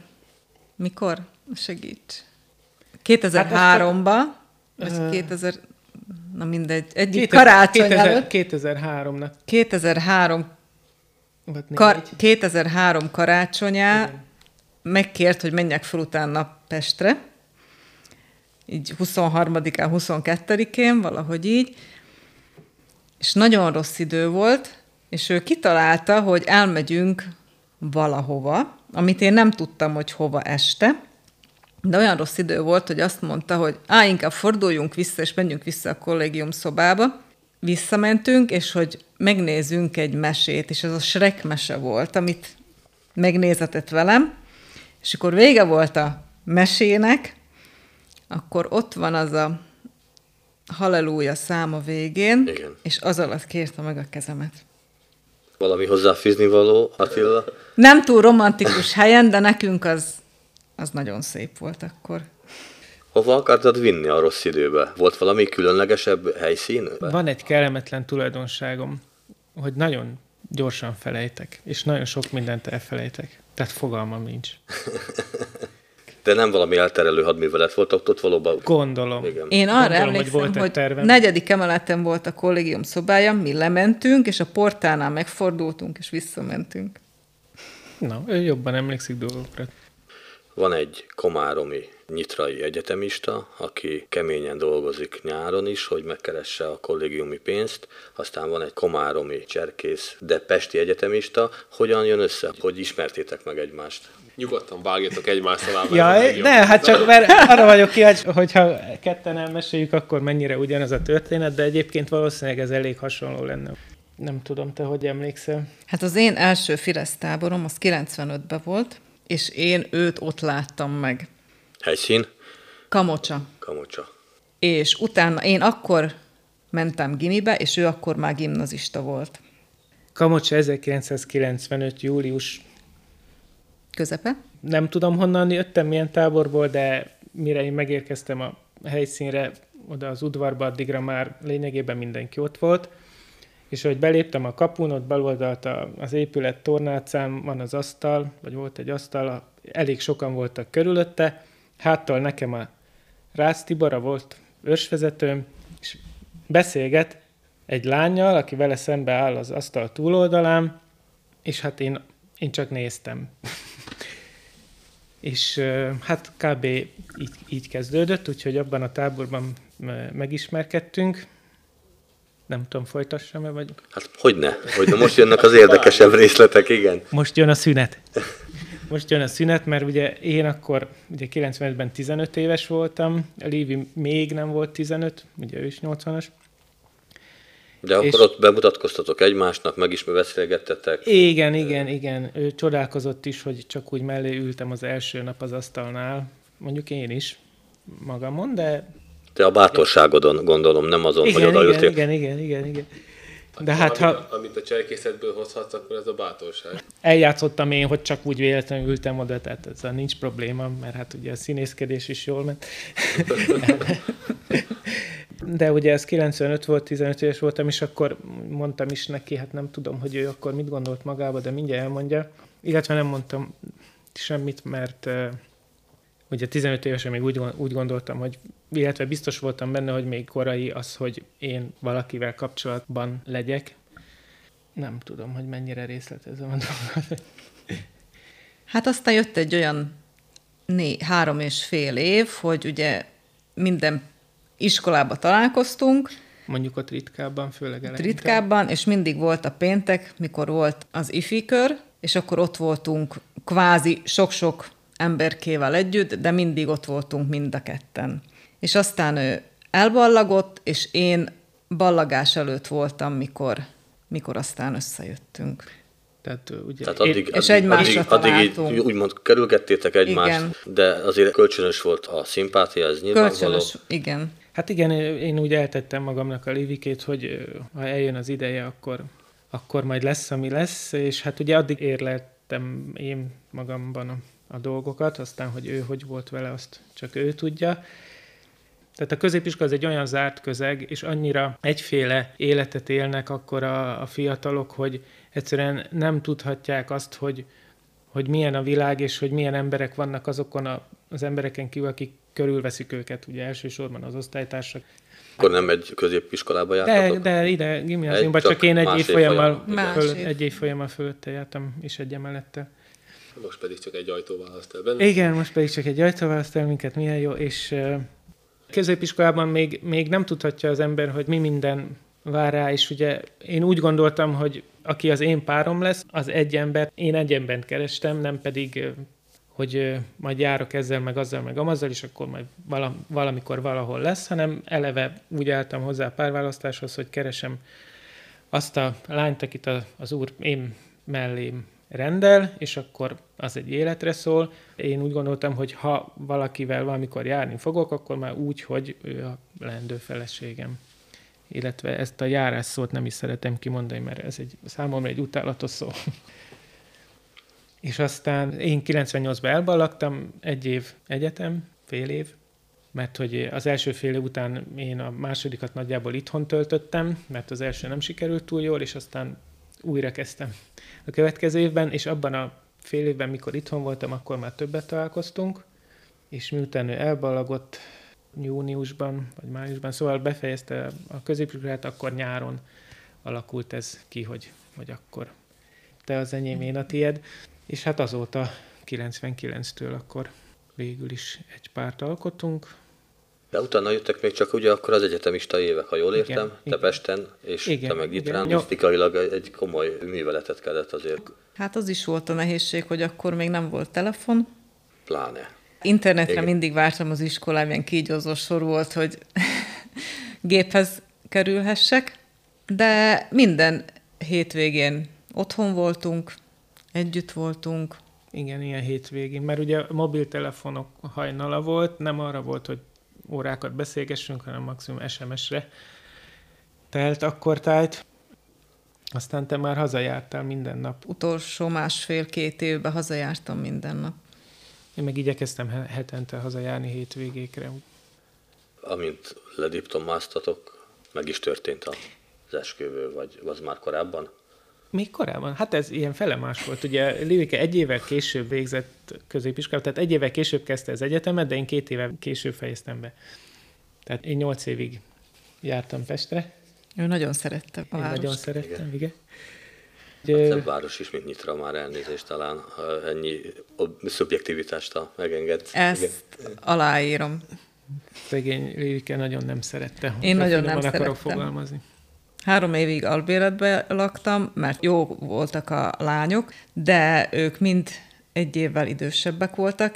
Mikor? Segíts. 2003-ba, vagy Ö, 2000... Na mindegy, egyik 2000 karácsony 2000 előtt. 2003-nak. 2003 Vagy Kar- négy. 2003 karácsonyá megkért, hogy menjek fel utána Pestre, így 23-án, 22-én, valahogy így, és nagyon rossz idő volt, és ő kitalálta, hogy elmegyünk valahova, amit én nem tudtam, hogy hova este, de olyan rossz idő volt, hogy azt mondta, hogy á, inkább forduljunk vissza, és menjünk vissza a kollégium szobába. Visszamentünk, és hogy megnézzünk egy mesét, és ez a Shrek mese volt, amit megnézetett velem, és akkor vége volt a mesének, akkor ott van az a halleluja szám a végén, Igen. és az alatt kérte meg a kezemet. Valami hozzáfűzni való, Attila? Nem túl romantikus helyen, de nekünk az, az nagyon szép volt akkor. Hova akartad vinni a rossz időbe? Volt valami különlegesebb helyszín? Van egy kellemetlen tulajdonságom, hogy nagyon gyorsan felejtek, és nagyon sok mindent elfelejtek. Tehát fogalmam nincs. De nem valami elterelő hadművelet volt, ott, ott valóban... Gondolom. Igen. Én arra Gondolom, hogy emlékszem, volt hogy, egy tervem. negyedik emeleten volt a kollégium szobája, mi lementünk, és a portánál megfordultunk, és visszamentünk. Na, ő jobban emlékszik dolgokra. Van egy komáromi nyitrai egyetemista, aki keményen dolgozik nyáron is, hogy megkeresse a kollégiumi pénzt, aztán van egy komáromi cserkész, de pesti egyetemista. Hogyan jön össze, hogy ismertétek meg egymást? Nyugodtan vágjatok egymás alá. Ja, legjobb. ne, hát csak mert arra vagyok kíváncsi, hogyha ketten elmeséljük, akkor mennyire ugyanaz a történet, de egyébként valószínűleg ez elég hasonló lenne. Nem tudom, te hogy emlékszel? Hát az én első Firesz táborom az 95-ben volt, és én őt ott láttam meg. Helyszín? Kamocsa. Kamocsa. És utána én akkor mentem gimibe, és ő akkor már gimnazista volt. Kamocsa 1995. július Közepe? nem tudom honnan jöttem, milyen táborból, de mire én megérkeztem a helyszínre, oda az udvarba, addigra már lényegében mindenki ott volt, és ahogy beléptem a kapun, ott baloldalt az épület tornácán van az asztal, vagy volt egy asztal, elég sokan voltak körülötte, háttal nekem a Rácz Tibora volt őrsvezetőm, és beszélget egy lányjal, aki vele szembe áll az asztal túloldalán, és hát én, én csak néztem. És hát kb. Így, így kezdődött, úgyhogy abban a táborban megismerkedtünk. Nem tudom, folytassam-e, vagy... Hát hogy ne? Hogy ne most jönnek az érdekesebb részletek, igen. Most jön a szünet. Most jön a szünet, mert ugye én akkor, ugye 95-ben 15 éves voltam, a Lévi még nem volt 15, ugye ő is 80-as. De akkor És- ott bemutatkoztatok egymásnak, meg is beszélgettetek. Igen, igen, igen. Ő csodálkozott is, hogy csak úgy mellé ültem az első nap az asztalnál. Mondjuk én is magamon, de Te a bátorságodon gondolom, nem azon, Igen, hogy igen, odaültél. igen, igen, igen, igen. De hát, ha Amit, amit a cselekészetből hozhatsz, akkor ez a bátorság. eljátszottam én, hogy csak úgy véletlenül ültem oda, tehát ez nincs probléma, mert hát ugye a színészkedés is jól ment. De ugye ez 95 volt, 15 éves voltam, és akkor mondtam is neki, hát nem tudom, hogy ő akkor mit gondolt magába, de mindjárt elmondja. Illetve nem mondtam semmit, mert uh, ugye 15 évesen még úgy, úgy gondoltam, hogy illetve biztos voltam benne, hogy még korai az, hogy én valakivel kapcsolatban legyek. Nem tudom, hogy mennyire részletezem a dolgot. Hát aztán jött egy olyan né, három és fél év, hogy ugye minden iskolába találkoztunk, Mondjuk ott ritkábban, főleg eleinte. ritkábban, és mindig volt a péntek, mikor volt az ifi kör, és akkor ott voltunk kvázi sok-sok emberkével együtt, de mindig ott voltunk mind a ketten. És aztán ő elballagott, és én ballagás előtt voltam, mikor, mikor aztán összejöttünk. Tehát ugye... Tehát én- addig, és addig, egymásra addig, addig így találtunk. úgymond kerülgettétek egymást, Igen. de azért kölcsönös volt a szimpátia, ez nyilvánvaló. Kölcsönös, igen. Hát igen, én úgy eltettem magamnak a lévikét, hogy ha eljön az ideje, akkor, akkor majd lesz, ami lesz, és hát ugye addig érleltem én magamban a, dolgokat, aztán, hogy ő hogy volt vele, azt csak ő tudja. Tehát a középiskola az egy olyan zárt közeg, és annyira egyféle életet élnek akkor a, a fiatalok, hogy egyszerűen nem tudhatják azt, hogy, hogy milyen a világ, és hogy milyen emberek vannak azokon a, az embereken kívül, akik körülveszik őket, ugye elsősorban az osztálytársak. Akkor nem egy középiskolába De, jártatok? de ide gimnáziumban Egy, csak, én egy csak évfolyammal, évfolyam. Más föl, egy évfolyammal fölötte jártam, és egy emellettel. Most pedig csak egy ajtó választ el benne. Igen, most pedig csak egy ajtó választ el minket, milyen jó, és középiskolában még, még nem tudhatja az ember, hogy mi minden vár rá, és ugye én úgy gondoltam, hogy aki az én párom lesz, az egy ember, én egy embert kerestem, nem pedig, hogy majd járok ezzel, meg azzal, meg amazzal, és akkor majd vala, valamikor valahol lesz, hanem eleve úgy álltam hozzá a párválasztáshoz, hogy keresem azt a lányt, akit az úr én mellém rendel, és akkor az egy életre szól. Én úgy gondoltam, hogy ha valakivel valamikor járni fogok, akkor már úgy, hogy ő a leendő feleségem. Illetve ezt a járás szót nem is szeretem kimondani, mert ez egy számomra egy utálatos szó. és aztán én 98-ban elballagtam, egy év egyetem, fél év, mert hogy az első fél év után én a másodikat nagyjából itthon töltöttem, mert az első nem sikerült túl jól, és aztán újra kezdtem a következő évben, és abban a fél évben, mikor itthon voltam, akkor már többet találkoztunk, és miután ő elballagott júniusban, vagy májusban, szóval befejezte a középiskolát, akkor nyáron alakult ez ki, hogy, hogy akkor te az enyém, én a tied, és hát azóta 99-től akkor végül is egy párt alkotunk, De utána jöttek még csak ugye akkor az egyetemista évek, ha jól Igen, értem, te igen. Pesten, és Igen, te meg igen. Gitrán, Jó. misztikailag egy komoly műveletet kellett azért, Hát az is volt a nehézség, hogy akkor még nem volt telefon. pláne. Internetre Igen. mindig vártam az iskolám, ilyen kígyózó sor volt, hogy géphez kerülhessek, de minden hétvégén otthon voltunk, együtt voltunk, Igen, ilyen hétvégén, mert ugye a mobiltelefonok hajnala volt, nem arra volt, hogy órákat beszélgessünk, hanem maximum SMS-re telt akkor tájt. Aztán te már hazajártál minden nap. utolsó másfél-két évben hazajártam minden nap. Én meg igyekeztem he- hetente hazajárni hétvégékre. Amint lediplomáztatok, meg is történt az esküvő, vagy az már korábban? Még korábban, hát ez ilyen felemás volt. Ugye Livike egy évvel később végzett középiskolát, tehát egy évvel később kezdte az egyetemet, de én két évvel később fejeztem be. Tehát én nyolc évig jártam Pestre. Ő nagyon szerette a Én várost. nagyon szerettem, igen. Hát igen. szebb város is, mint Nyitra már elnézést talán, ha ennyi szubjektivitást a megenged. Ezt aláírom. Szegény Lilike nagyon nem szerette. Én nagyon nem akarok szerettem. fogalmazni. Három évig albéletbe laktam, mert jó voltak a lányok, de ők mind egy évvel idősebbek voltak,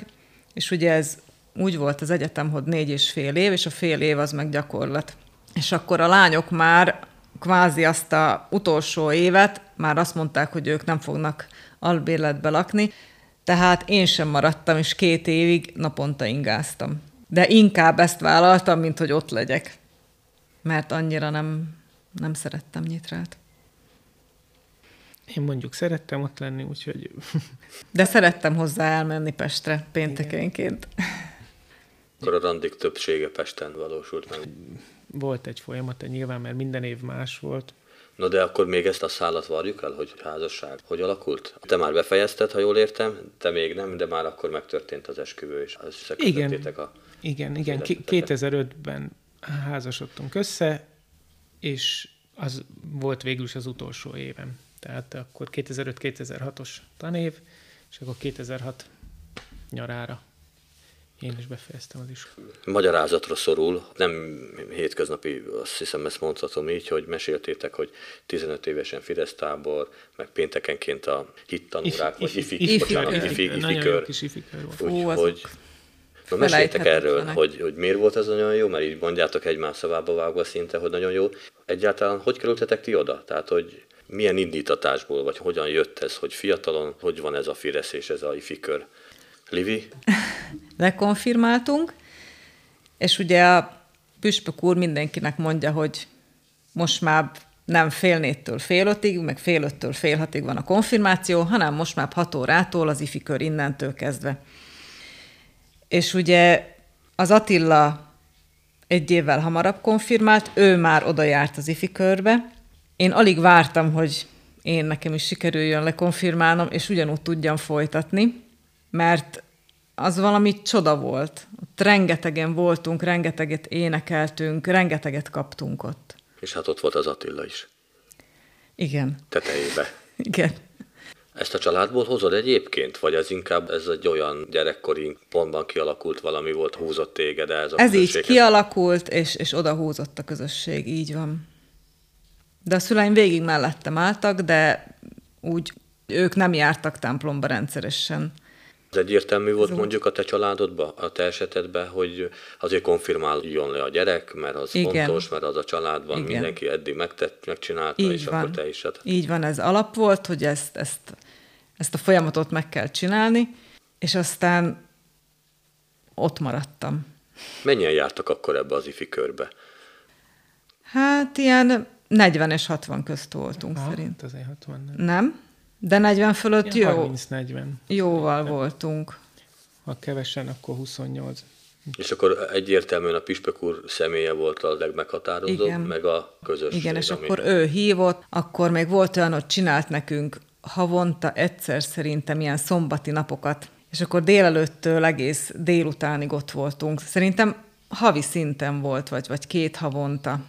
és ugye ez úgy volt az egyetem, hogy négy és fél év, és a fél év az meg gyakorlat. És akkor a lányok már kvázi azt a utolsó évet már azt mondták, hogy ők nem fognak albérletbe lakni, tehát én sem maradtam, és két évig naponta ingáztam. de inkább ezt vállaltam, mint hogy ott legyek. Mert annyira nem, nem szerettem nyitrát. Én mondjuk szerettem ott lenni, úgyhogy... De szerettem hozzá elmenni Pestre péntekenként. Akkor a randik többsége Pesten valósult meg. Volt egy folyamat, nyilván, mert minden év más volt. Na de akkor még ezt a szállat varjuk el, hogy házasság hogy alakult? Te már befejezted, ha jól értem, te még nem, de már akkor megtörtént az esküvő, és Igen, a igen, igen. 2005-ben házasodtunk össze, és az volt végül is az utolsó évem. Tehát akkor 2005-2006-os tanév, és akkor 2006 nyarára én is befejeztem az iskolát. Magyarázatra szorul, nem hétköznapi, azt hiszem ezt mondhatom így, hogy meséltétek, hogy 15 évesen Fidesz tábor, meg péntekenként a hittanórák, vagy ifi, ifi, bocsánat, ifi, ifi, kör. Úgyhogy Na meséltek erről, hogy, hogy miért volt ez nagyon jó, mert így mondjátok egymás szavába vágva szinte, hogy nagyon jó. Egyáltalán hogy kerültetek ti oda? Tehát, hogy milyen indítatásból, vagy hogyan jött ez, hogy fiatalon, hogy van ez a Fidesz és ez a ifi kör? Livi? Lekonfirmáltunk, és ugye a püspök úr mindenkinek mondja, hogy most már nem fél négytől fél ötig, meg fél öttől fél hatig van a konfirmáció, hanem most már hat órától az ifi kör innentől kezdve. És ugye az Attila egy évvel hamarabb konfirmált, ő már oda járt az ifi körbe. Én alig vártam, hogy én nekem is sikerüljön lekonfirmálnom, és ugyanúgy tudjam folytatni mert az valami csoda volt. Ott rengetegen voltunk, rengeteget énekeltünk, rengeteget kaptunk ott. És hát ott volt az Attila is. Igen. Tetejébe. Igen. Ezt a családból hozod egyébként, vagy ez inkább ez egy olyan gyerekkori pontban kialakult valami volt, húzott téged ez a Ez így kialakult, és, és oda húzott a közösség, így van. De a szüleim végig mellettem álltak, de úgy ők nem jártak templomba rendszeresen. Ez egyértelmű volt mondjuk a te családodban, a te esetedben, hogy azért konfirmáljon le a gyerek, mert az Igen. fontos, mert az a családban Igen. mindenki eddig megtett, megcsinálta, Így és van. akkor te is. Hát... Így van, ez alap volt, hogy ezt, ezt, ezt a folyamatot meg kell csinálni, és aztán ott maradtam. Mennyien jártak akkor ebbe az ifi körbe? Hát ilyen 40 és 60 közt voltunk Aha, szerint. Azért 60 nem. Nem? De 40 fölött ja, jó. 30-40. Jóval De. voltunk. Ha kevesen, akkor 28. És akkor egyértelműen a Pispek úr személye volt a legmeghatározóbb, Igen. meg a közösség. Igen, és ami... akkor ő hívott, akkor még volt olyan, hogy csinált nekünk havonta egyszer szerintem ilyen szombati napokat, és akkor délelőttől egész délutánig ott voltunk. Szerintem havi szinten volt, vagy, vagy két havonta.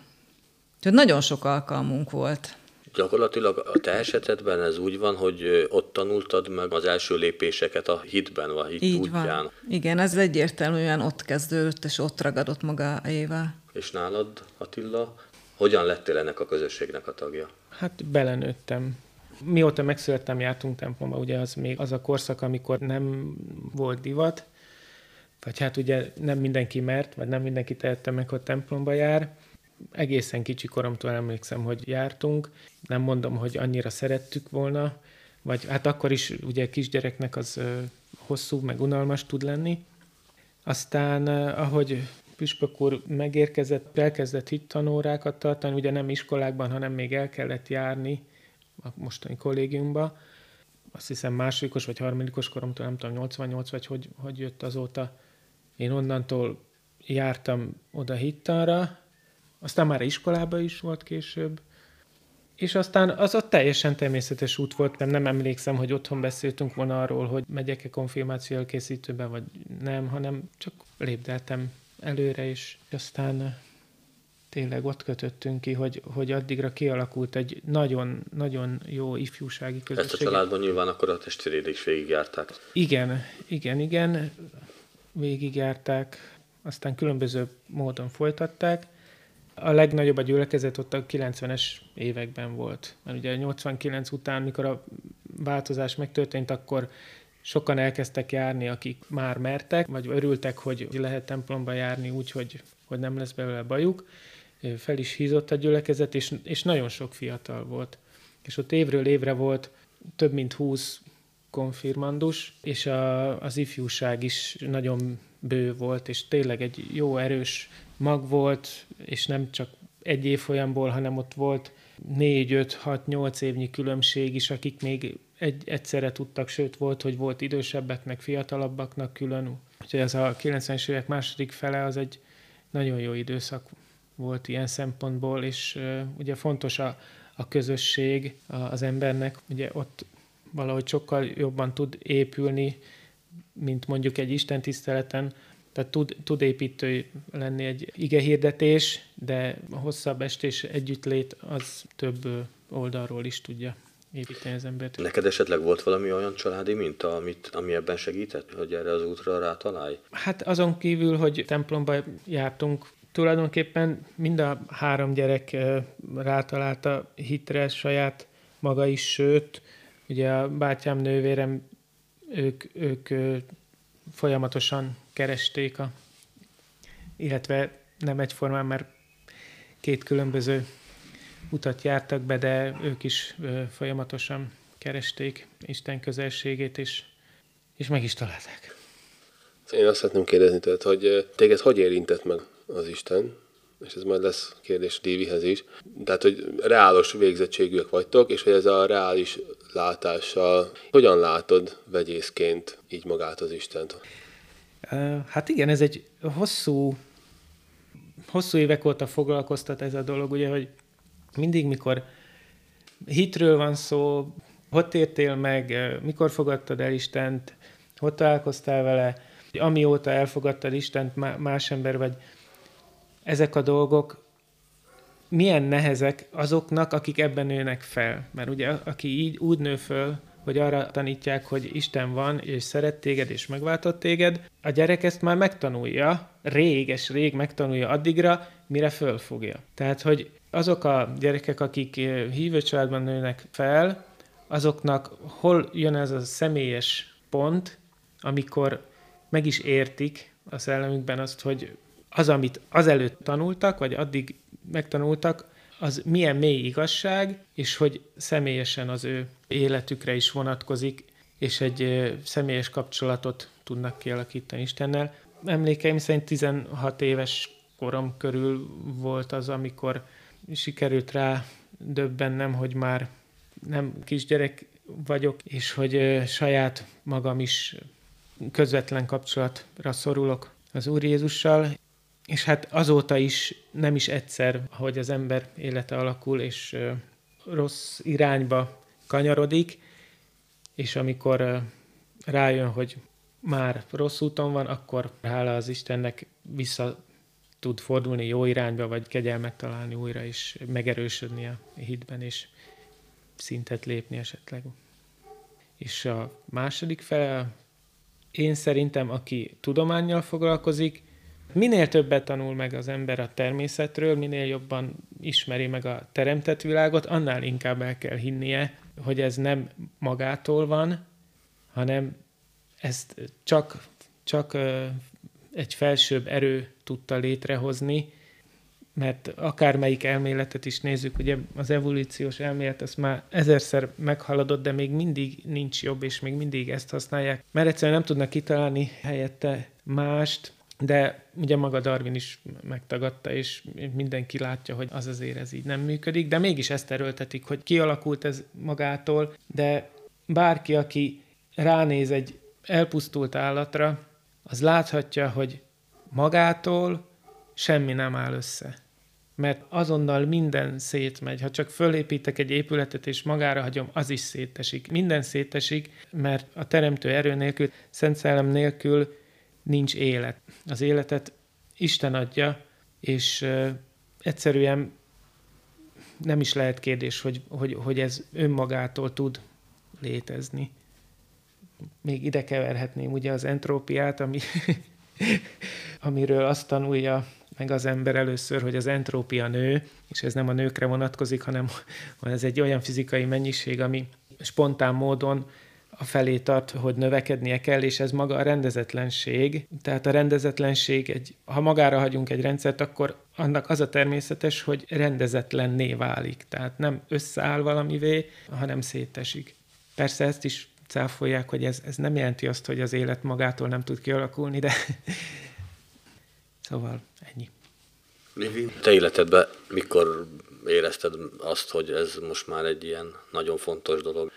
Úgyhogy nagyon sok alkalmunk volt. Gyakorlatilag a te esetedben ez úgy van, hogy ott tanultad meg az első lépéseket a hitben, vagy hit Így útján. Van. Igen, ez egyértelműen ott kezdődött, és ott ragadott magáévá. És nálad, Attila, hogyan lettél ennek a közösségnek a tagja? Hát belenőttem. Mióta megszülettem, jártunk templomba, ugye az még az a korszak, amikor nem volt divat, vagy hát ugye nem mindenki mert, vagy nem mindenki tehette meg, hogy templomba jár, egészen kicsi koromtól emlékszem, hogy jártunk. Nem mondom, hogy annyira szerettük volna, vagy hát akkor is ugye kisgyereknek az hosszú, meg unalmas tud lenni. Aztán, ahogy Püspök úr megérkezett, elkezdett hittanórákat tartani, ugye nem iskolákban, hanem még el kellett járni a mostani kollégiumba. Azt hiszem másodikos vagy harmadikos koromtól, nem tudom, 88 vagy hogy, hogy jött azóta. Én onnantól jártam oda hittanra, aztán már iskolába is volt később, és aztán az a teljesen természetes út volt, nem, nem emlékszem, hogy otthon beszéltünk volna arról, hogy megyek-e konfirmáció készítőbe, vagy nem, hanem csak lépdeltem előre, és aztán tényleg ott kötöttünk ki, hogy, hogy addigra kialakult egy nagyon-nagyon jó ifjúsági közösség. Ezt a családban nyilván akkor a testvéred is végigjárták. Igen, igen, igen, végigjárták, aztán különböző módon folytatták, a legnagyobb a gyülekezet ott a 90-es években volt. Mert ugye 89 után, mikor a változás megtörtént, akkor sokan elkezdtek járni, akik már mertek, vagy örültek, hogy lehet templomba járni úgy, hogy, hogy nem lesz belőle bajuk. Fel is hízott a gyülekezet, és, és nagyon sok fiatal volt. És ott évről évre volt több mint 20 konfirmandus, és a, az ifjúság is nagyon bő volt, és tényleg egy jó erős mag volt, és nem csak egy évfolyamból, hanem ott volt négy, öt, hat, nyolc évnyi különbség is, akik még egy, egyszerre tudtak, sőt volt, hogy volt idősebbeknek, fiatalabbaknak külön. Úgyhogy ez a 90-es évek második fele az egy nagyon jó időszak volt ilyen szempontból, és uh, ugye fontos a, a közösség az embernek, ugye ott valahogy sokkal jobban tud épülni, mint mondjuk egy Isten tiszteleten, tehát tud, tud építő lenni egy ige hirdetés, de a hosszabb estés együttlét az több oldalról is tudja építeni az embert. Neked esetleg volt valami olyan családi minta, amit, ami ebben segített, hogy erre az útra rátalálj? Hát azon kívül, hogy templomba jártunk, tulajdonképpen mind a három gyerek rátalálta hitre saját maga is, sőt, ugye a bátyám, nővérem, ők, ők folyamatosan keresték a, illetve nem egyformán, mert két különböző utat jártak be, de ők is folyamatosan keresték Isten közelségét, és, és meg is találták. Én azt szeretném kérdezni tőled, hogy téged hogy érintett meg az Isten, és ez majd lesz kérdés Dívihez is. Tehát, hogy reálos végzettségűek vagytok, és hogy ez a reális látással hogyan látod vegyészként így magát az Istent? Hát igen, ez egy hosszú, hosszú évek óta foglalkoztat ez a dolog, ugye, hogy mindig, mikor hitről van szó, hogy értél meg, mikor fogadtad el Istent, hogy találkoztál vele, amióta elfogadtad Istent, más ember vagy, ezek a dolgok milyen nehezek azoknak, akik ebben nőnek fel. Mert ugye aki így úgy nő föl, hogy arra tanítják, hogy Isten van, és szeret téged, és megváltott téged, a gyerek ezt már megtanulja, réges rég megtanulja addigra, mire fölfogja. Tehát, hogy azok a gyerekek, akik hívő családban nőnek fel, azoknak hol jön ez a személyes pont, amikor meg is értik a szellemükben azt, hogy az, amit azelőtt tanultak, vagy addig megtanultak, az milyen mély igazság, és hogy személyesen az ő életükre is vonatkozik, és egy személyes kapcsolatot tudnak kialakítani Istennel. Emlékeim szerint 16 éves korom körül volt az, amikor sikerült rá döbbennem, hogy már nem kisgyerek vagyok, és hogy saját magam is közvetlen kapcsolatra szorulok az Úr Jézussal, és hát azóta is nem is egyszer, hogy az ember élete alakul, és rossz irányba kanyarodik, és amikor rájön, hogy már rossz úton van, akkor hála az Istennek vissza tud fordulni jó irányba, vagy kegyelmet találni újra, és megerősödni a hitben, és szintet lépni esetleg. És a második fele, én szerintem, aki tudományjal foglalkozik, Minél többet tanul meg az ember a természetről, minél jobban ismeri meg a teremtett világot, annál inkább el kell hinnie, hogy ez nem magától van, hanem ezt csak, csak egy felsőbb erő tudta létrehozni, mert akármelyik elméletet is nézzük, ugye az evolúciós elmélet ezt már ezerszer meghaladott, de még mindig nincs jobb, és még mindig ezt használják, mert egyszerűen nem tudnak kitalálni helyette mást, de ugye maga Darwin is megtagadta, és mindenki látja, hogy az azért ez így nem működik, de mégis ezt erőltetik, hogy kialakult ez magától, de bárki, aki ránéz egy elpusztult állatra, az láthatja, hogy magától semmi nem áll össze. Mert azonnal minden szétmegy. Ha csak fölépítek egy épületet és magára hagyom, az is szétesik. Minden szétesik, mert a teremtő erő nélkül, Szent Szellem nélkül nincs élet. Az életet Isten adja, és egyszerűen nem is lehet kérdés, hogy, hogy, hogy ez önmagától tud létezni. Még ide keverhetném ugye az entrópiát, ami, amiről azt tanulja meg az ember először, hogy az entrópia nő, és ez nem a nőkre vonatkozik, hanem ez egy olyan fizikai mennyiség, ami spontán módon felé tart, hogy növekednie kell, és ez maga a rendezetlenség. Tehát a rendezetlenség, egy, ha magára hagyunk egy rendszert, akkor annak az a természetes, hogy rendezetlenné válik. Tehát nem összeáll valamivé, hanem szétesik. Persze ezt is cáfolják, hogy ez, ez nem jelenti azt, hogy az élet magától nem tud kialakulni, de szóval ennyi. Te életedben mikor érezted azt, hogy ez most már egy ilyen nagyon fontos dolog?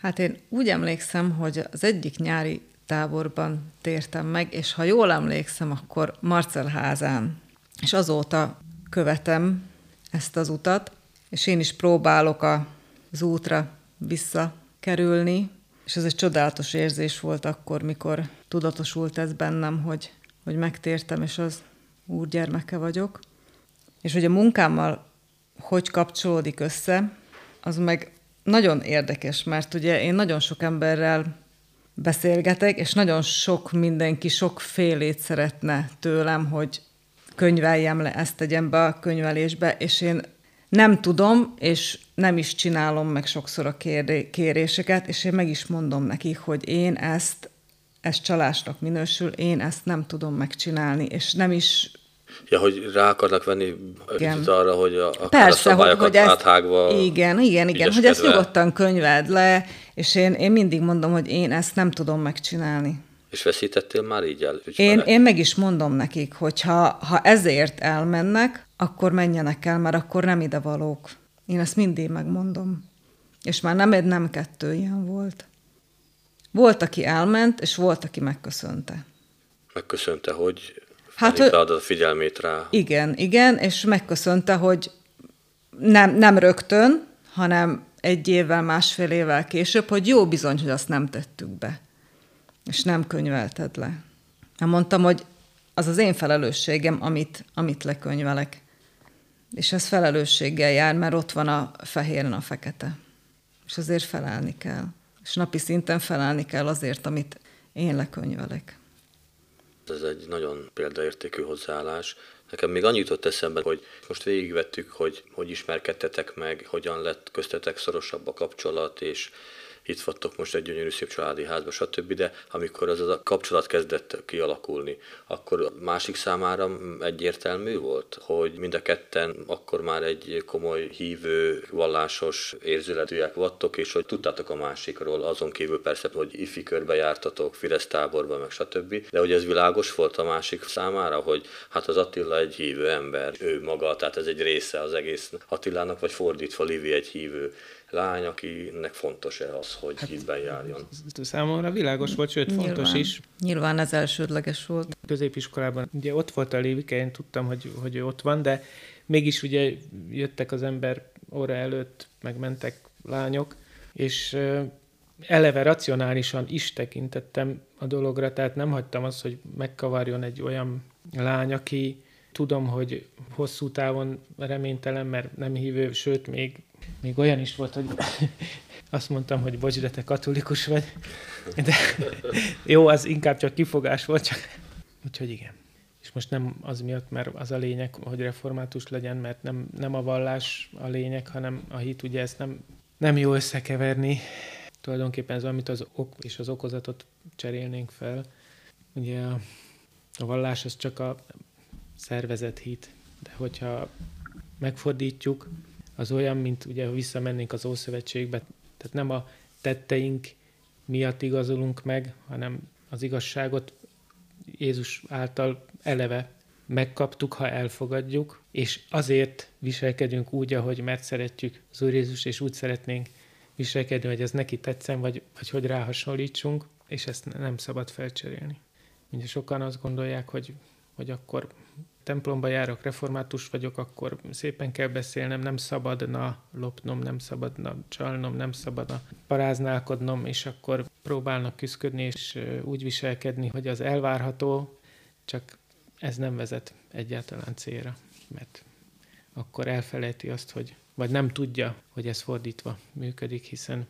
Hát én úgy emlékszem, hogy az egyik nyári táborban tértem meg, és ha jól emlékszem, akkor Marcelházán. És azóta követem ezt az utat, és én is próbálok az útra visszakerülni, és ez egy csodálatos érzés volt akkor, mikor tudatosult ez bennem, hogy, hogy megtértem, és az úr gyermeke vagyok. És hogy a munkámmal hogy kapcsolódik össze, az meg nagyon érdekes, mert ugye én nagyon sok emberrel beszélgetek, és nagyon sok mindenki sok félét szeretne tőlem, hogy könyveljem le, ezt tegyem be a könyvelésbe, és én nem tudom, és nem is csinálom meg sokszor a kéréseket, és én meg is mondom nekik, hogy én ezt, ez csalásnak minősül, én ezt nem tudom megcsinálni, és nem is Ja, hogy rá akarnak venni igen. arra, hogy a, a Persze, hogy, hogy ezt, áthágva... Igen, igen, igen, hogy ezt nyugodtan könyveld le, és én, én mindig mondom, hogy én ezt nem tudom megcsinálni. És veszítettél már így el? Én, én meg is mondom nekik, hogy ha, ha ezért elmennek, akkor menjenek el, mert akkor nem ide valók. Én ezt mindig megmondom. És már nem egy, nem kettő ilyen volt. Volt, aki elment, és volt, aki megköszönte. Megköszönte, hogy hát, a figyelmét rá. Igen, igen, és megköszönte, hogy nem, nem rögtön, hanem egy évvel, másfél évvel később, hogy jó bizony, hogy azt nem tettük be, és nem könyvelted le. Nem mondtam, hogy az az én felelősségem, amit, amit lekönyvelek. És ez felelősséggel jár, mert ott van a fehéren a fekete. És azért felelni kell. És napi szinten felelni kell azért, amit én lekönyvelek. Ez egy nagyon példaértékű hozzáállás. Nekem még annyit jutott eszembe, hogy most végigvettük, hogy hogy ismerkedtetek meg, hogyan lett köztetek szorosabb a kapcsolat, és itt vagytok most egy gyönyörű szép családi házba, stb. De amikor az, az a kapcsolat kezdett kialakulni, akkor a másik számára egyértelmű volt, hogy mind a ketten akkor már egy komoly hívő, vallásos érzületűek vattok, és hogy tudtátok a másikról, azon kívül persze, hogy ifi körbe jártatok, Fidesz táborba, meg stb. De hogy ez világos volt a másik számára, hogy hát az Attila egy hívő ember, ő maga, tehát ez egy része az egész Attilának, vagy fordítva Livi egy hívő lány, akinek fontos-e az, hogy hát, hitben járjon. Számomra világos volt, sőt Nyilván. fontos is. Nyilván ez elsődleges volt. Középiskolában ugye ott volt a Lévike, én tudtam, hogy, hogy ott van, de mégis ugye jöttek az ember óra előtt, megmentek lányok, és eleve racionálisan is tekintettem a dologra, tehát nem hagytam azt, hogy megkavarjon egy olyan lány, aki tudom, hogy hosszú távon reménytelen, mert nem hívő, sőt, még még olyan is volt, hogy azt mondtam, hogy bocs, de te katolikus vagy. De jó, az inkább csak kifogás volt, csak... Úgyhogy igen. És most nem az miatt, mert az a lényeg, hogy református legyen, mert nem, nem a vallás a lényeg, hanem a hit, ugye ezt nem, nem jó összekeverni. Tulajdonképpen ez amit az ok és az okozatot cserélnénk fel. Ugye a, a vallás az csak a szervezet hit, de hogyha megfordítjuk, az olyan, mint ugye, ha visszamennénk az Ószövetségbe, tehát nem a tetteink miatt igazolunk meg, hanem az igazságot Jézus által eleve megkaptuk, ha elfogadjuk, és azért viselkedünk úgy, ahogy mert szeretjük az Úr Jézus, és úgy szeretnénk viselkedni, hogy ez neki tetszen, vagy, vagy hogy ráhasonlítsunk, és ezt nem szabad felcserélni. Ugye sokan azt gondolják, hogy, hogy akkor templomba járok, református vagyok, akkor szépen kell beszélnem, nem szabadna lopnom, nem szabadna csalnom, nem szabadna paráználkodnom, és akkor próbálnak küzdködni és úgy viselkedni, hogy az elvárható, csak ez nem vezet egyáltalán célra, mert akkor elfelejti azt, hogy vagy nem tudja, hogy ez fordítva működik, hiszen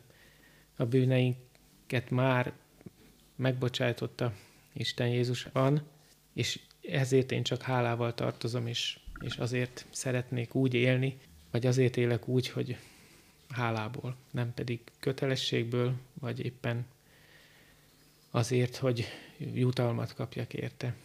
a bűneinket már megbocsájtotta Isten Jézusban, és ezért én csak hálával tartozom, és, és azért szeretnék úgy élni, vagy azért élek úgy, hogy hálából, nem pedig kötelességből, vagy éppen azért, hogy jutalmat kapjak érte.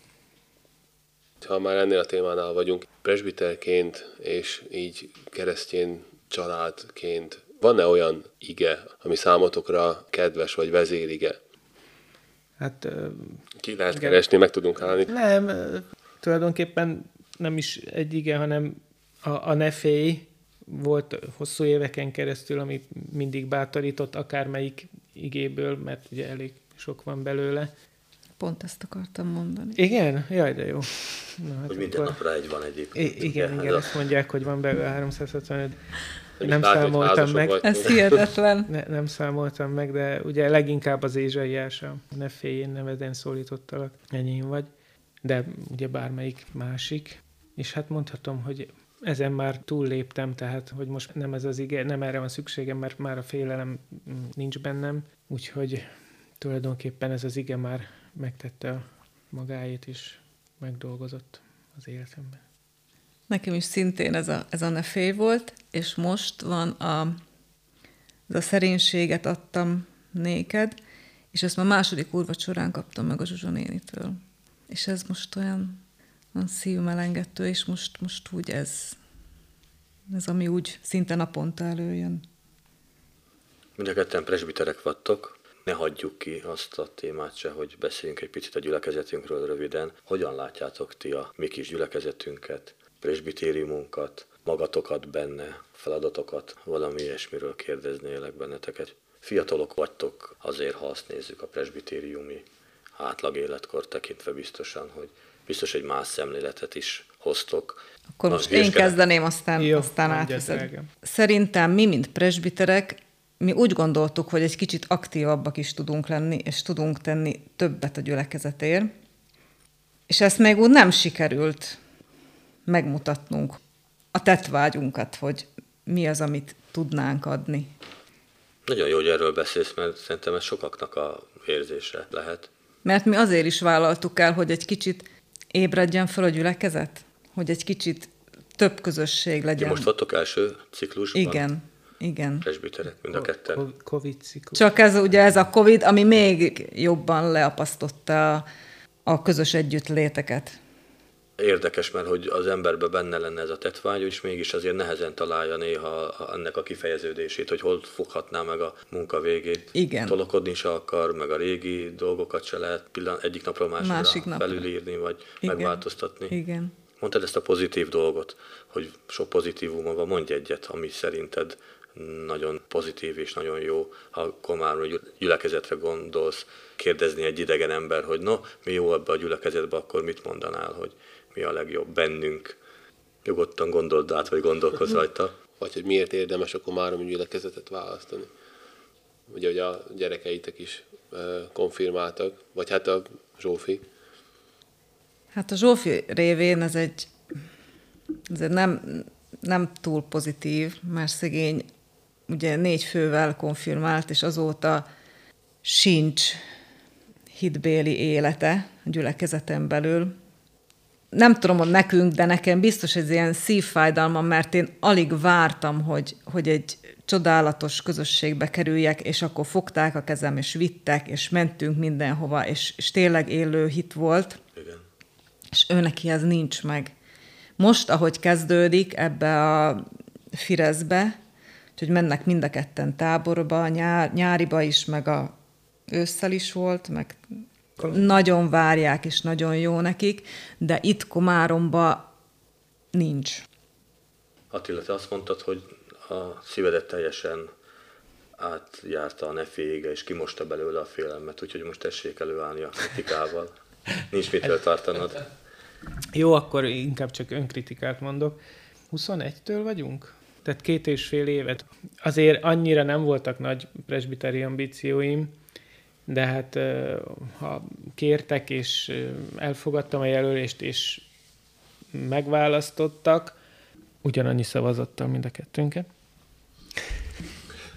Ha már ennél a témánál vagyunk, presbiterként és így keresztény családként Van-e olyan ige, ami számotokra kedves vagy vezérige? Hát Ki lehet Igen. keresni, meg tudunk állni. nem, tulajdonképpen nem is egy ige, hanem a, a nefély volt hosszú éveken keresztül, amit mindig bátorított akármelyik igéből, mert ugye elég sok van belőle. Pont ezt akartam mondani. Igen? Jaj, de jó. Na, hát Hogy minden akkor- napra egy van egyébként. I- igen, ugye? igen, Ez ezt mondják, hogy van belőle 365. Nem látod, számoltam meg. vagytok. Ez hihetetlen. Ne, nem számoltam meg, de ugye leginkább az Ézsaiás, a ne félj, én neveden szólítottalak, enyém vagy, de ugye bármelyik másik. És hát mondhatom, hogy ezen már túlléptem, tehát hogy most nem ez az ige, nem erre van szükségem, mert már a félelem nincs bennem, úgyhogy tulajdonképpen ez az ige már megtette a magáét is, megdolgozott az életemben. Nekem is szintén ez a, ez a nefé volt, és most van a, ez a szerénységet adtam néked, és ezt már második úrvacsorán kaptam meg a Zsuzsa nénitől. És ez most olyan, olyan szívmelengető, és most, most úgy ez, ez ami úgy szinte naponta előjön. Mind a ketten presbiterek vagytok, ne hagyjuk ki azt a témát se, hogy beszéljünk egy picit a gyülekezetünkről röviden. Hogyan látjátok ti a mi kis gyülekezetünket, presbitériumunkat, magatokat benne, feladatokat, valami ilyesmiről kérdeznélek benneteket. Fiatalok vagytok, azért ha azt nézzük a presbitériumi átlag életkor tekintve biztosan, hogy biztos egy más szemléletet is hoztok. Akkor Na, most én kezdeném, aztán, Jó, aztán átviszed. Szerintem mi, mint presbiterek, mi úgy gondoltuk, hogy egy kicsit aktívabbak is tudunk lenni, és tudunk tenni többet a gyülekezetért. És ezt még úgy nem sikerült megmutatnunk a tettvágyunkat, hogy mi az, amit tudnánk adni. Nagyon jó, hogy erről beszélsz, mert szerintem ez sokaknak a érzése lehet. Mert mi azért is vállaltuk el, hogy egy kicsit ébredjen fel a gyülekezet, hogy egy kicsit több közösség Ti legyen. most vagytok első ciklusban? Igen, igen. Presbiterek, mind a ketten. Covid ciklus. Csak ez ugye ez a Covid, ami még jobban leapasztotta a közös együttléteket. Érdekes, mert hogy az emberben benne lenne ez a tetvágy, és mégis azért nehezen találja néha ennek a kifejeződését, hogy hol foghatná meg a munka végét. Igen. Tolokodni se akar, meg a régi dolgokat se lehet pillan- egyik napról másikra Másik napra. felülírni, vagy Igen. megváltoztatni. Igen. Mondtad ezt a pozitív dolgot, hogy sok pozitívuma van, mondj egyet, ami szerinted nagyon pozitív és nagyon jó, ha gyü- gyülekezetre gondolsz, kérdezni egy idegen ember, hogy no, mi jó ebbe a gyülekezetbe, akkor mit mondanál, hogy mi a legjobb bennünk. Nyugodtan gondold át, vagy gondolkozz rajta. Vagy hogy miért érdemes a komáromi gyülekezetet választani. Ugye, hogy a gyerekeitek is konfirmáltak, vagy hát a Zsófi. Hát a Zsófi révén ez egy, ez egy nem, nem túl pozitív, mert szegény ugye négy fővel konfirmált, és azóta sincs hitbéli élete a gyülekezeten belül. Nem tudom, hogy nekünk, de nekem biztos ez ilyen szívfájdalmam, mert én alig vártam, hogy, hogy egy csodálatos közösségbe kerüljek, és akkor fogták a kezem, és vittek, és mentünk mindenhova, és, és tényleg élő hit volt Igen. és ő neki ez nincs meg. Most, ahogy kezdődik ebbe a Firezbe, úgyhogy mennek mind a ketten táborba, nyár, nyáriba is, meg a ősszel is volt, meg nagyon várják, és nagyon jó nekik, de itt Komáromba nincs. Attila, te azt mondtad, hogy a szívedet teljesen átjárta a neféige, és kimosta belőle a félelmet, úgyhogy most tessék előállni a kritikával. Nincs mitől tartanod. Jó, akkor inkább csak önkritikát mondok. 21-től vagyunk? Tehát két és fél évet. Azért annyira nem voltak nagy presbiteri ambícióim, de hát ha kértek, és elfogadtam a jelölést, és megválasztottak, ugyanannyi szavazattal mind a kettőnket.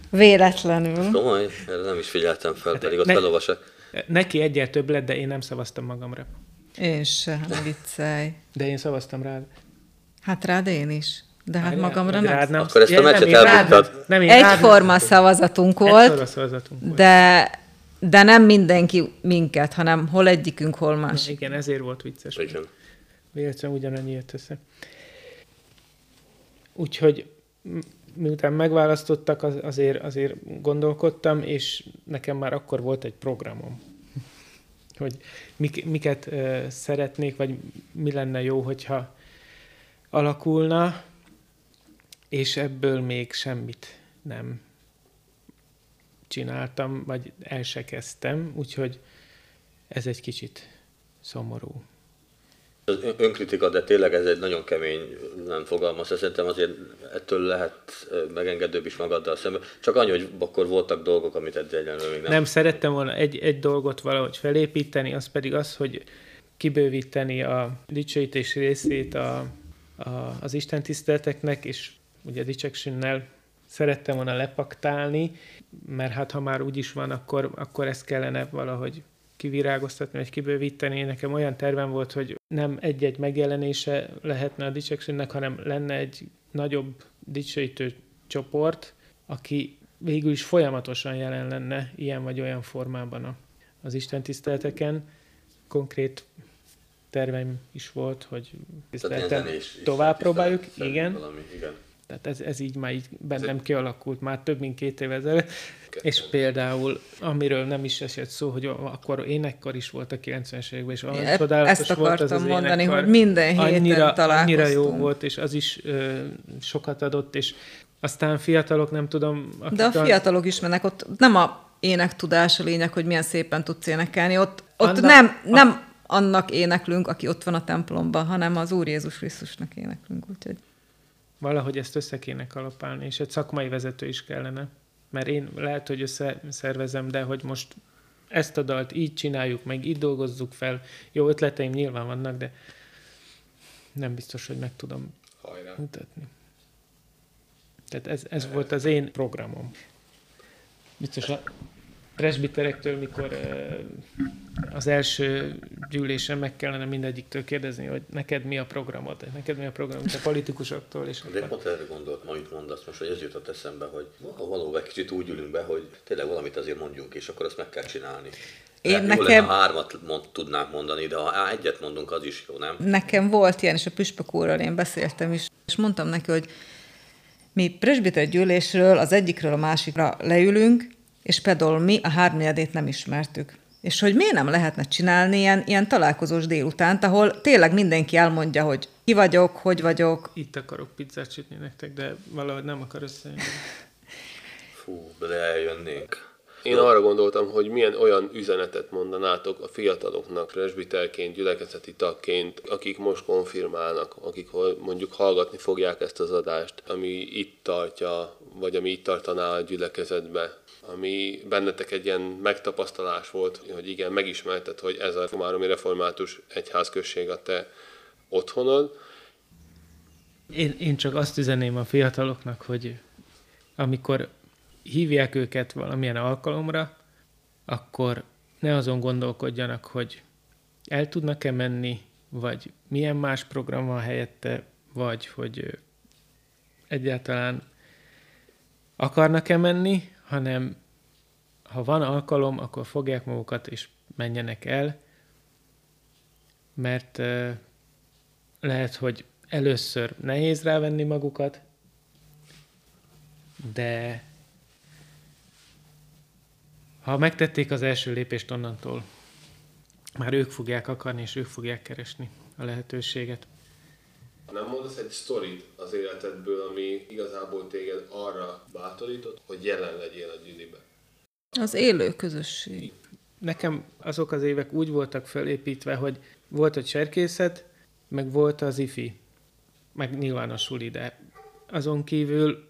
Véletlenül. Komoly, erre nem is figyeltem fel, pedig ott ne- felolvasok. Neki egyel több lett, de én nem szavaztam magamra. Én se, ne viccelj. De én szavaztam rád. Hát rád én is. De hát magamra nem. rád Akkor ezt a nem, meccset elbuktad. nem. Nem, nem. Egyforma szavazatunk volt. Egyforma szavazatunk volt. De, de nem mindenki minket, hanem hol egyikünk, hol Na, másik. igen, ezért volt vicces. Igen. Véletlenül ugyanannyi jött össze. Úgyhogy miután megválasztottak, az, azért, azért gondolkodtam, és nekem már akkor volt egy programom, hogy mik, miket uh, szeretnék, vagy mi lenne jó, hogyha alakulna, és ebből még semmit nem csináltam, vagy el se kezdtem, úgyhogy ez egy kicsit szomorú. Az önkritika, de tényleg ez egy nagyon kemény nem fogalmaz. Szerintem azért ettől lehet megengedőbb is magaddal szemben. Csak annyi, hogy akkor voltak dolgok, amit egyelőre még nem... Nem, szerettem volna egy, egy dolgot valahogy felépíteni, az pedig az, hogy kibővíteni a dicsőítés részét a, a, az Isten tiszteleteknek, és ugye dicseksünnel szerettem volna lepaktálni, mert hát ha már úgy is van, akkor, akkor ezt kellene valahogy kivirágoztatni, vagy kibővíteni. Nekem olyan tervem volt, hogy nem egy-egy megjelenése lehetne a dicseksünnek, hanem lenne egy nagyobb dicsőítő csoport, aki végül is folyamatosan jelen lenne ilyen vagy olyan formában a, az Isten tiszteleteken. Konkrét terveim is volt, hogy tovább próbáljuk, igen. Valami, igen. Tehát ez, ez így már így bennem kialakult már több mint két éve ezelőtt. És például, amiről nem is esett szó, hogy akkor énekkar is volt a 90-es években, és olyan csodálatos Ezt volt az az mondani, énekkar. hogy minden héten annyira, annyira jó volt, és az is ö, sokat adott, és aztán fiatalok, nem tudom... De a fiatalok is mennek, ott nem a énektudás a lényeg, hogy milyen szépen tudsz énekelni, ott, ott annak, nem, nem a... annak éneklünk, aki ott van a templomban, hanem az Úr Jézus Krisztusnak éneklünk, úgyhogy... Valahogy ezt össze kéne kalapálni, és egy szakmai vezető is kellene. Mert én lehet, hogy összeszervezem, de hogy most ezt a dalt így csináljuk, meg így dolgozzuk fel. Jó ötleteim nyilván vannak, de nem biztos, hogy meg tudom Hajrá. mutatni. Tehát ez, ez volt az én programom. Biztos a presbiterektől, mikor az első gyűlésen meg kellene mindegyiktől kérdezni, hogy neked mi a programod, neked mi a programod, a politikusoktól. És De pont erre gondolt, amit mondasz most, hogy ez jutott eszembe, hogy valóban kicsit úgy ülünk be, hogy tényleg valamit azért mondjunk, és akkor azt meg kell csinálni. Én Lehet, nekem... Lenne, hármat mond, tudnánk mondani, de ha egyet mondunk, az is jó, nem? Nekem volt ilyen, és a püspök úrral én beszéltem is, és mondtam neki, hogy mi presbiter gyűlésről az egyikről a másikra leülünk, és például mi a hármnyedét nem ismertük. És hogy miért nem lehetne csinálni ilyen, ilyen találkozós délutánt, ahol tényleg mindenki elmondja, hogy ki vagyok, hogy vagyok. Itt akarok pizzát sütni nektek, de valahogy nem akar összejönni. Fú, de eljönnénk. Én arra gondoltam, hogy milyen olyan üzenetet mondanátok a fiataloknak, presbiterként, gyülekezeti tagként, akik most konfirmálnak, akik mondjuk hallgatni fogják ezt az adást, ami itt tartja, vagy ami itt tartaná a gyülekezetbe ami bennetek egy ilyen megtapasztalás volt, hogy igen, megismerted, hogy ez a Komáromi Református Egyházközség a te otthonod. Én, én csak azt üzeném a fiataloknak, hogy amikor hívják őket valamilyen alkalomra, akkor ne azon gondolkodjanak, hogy el tudnak-e menni, vagy milyen más program van helyette, vagy hogy egyáltalán akarnak-e menni, hanem ha van alkalom, akkor fogják magukat és menjenek el, mert lehet, hogy először nehéz rávenni magukat, de ha megtették az első lépést onnantól, már ők fogják akarni, és ők fogják keresni a lehetőséget. Nem mondasz egy sztorit az életedből, ami igazából téged arra bátorított, hogy jelen legyél a gyűlibe? Az élő közösség. Nekem azok az évek úgy voltak felépítve, hogy volt a cserkészet, meg volt az ifi, meg nyilván a suli, de azon kívül,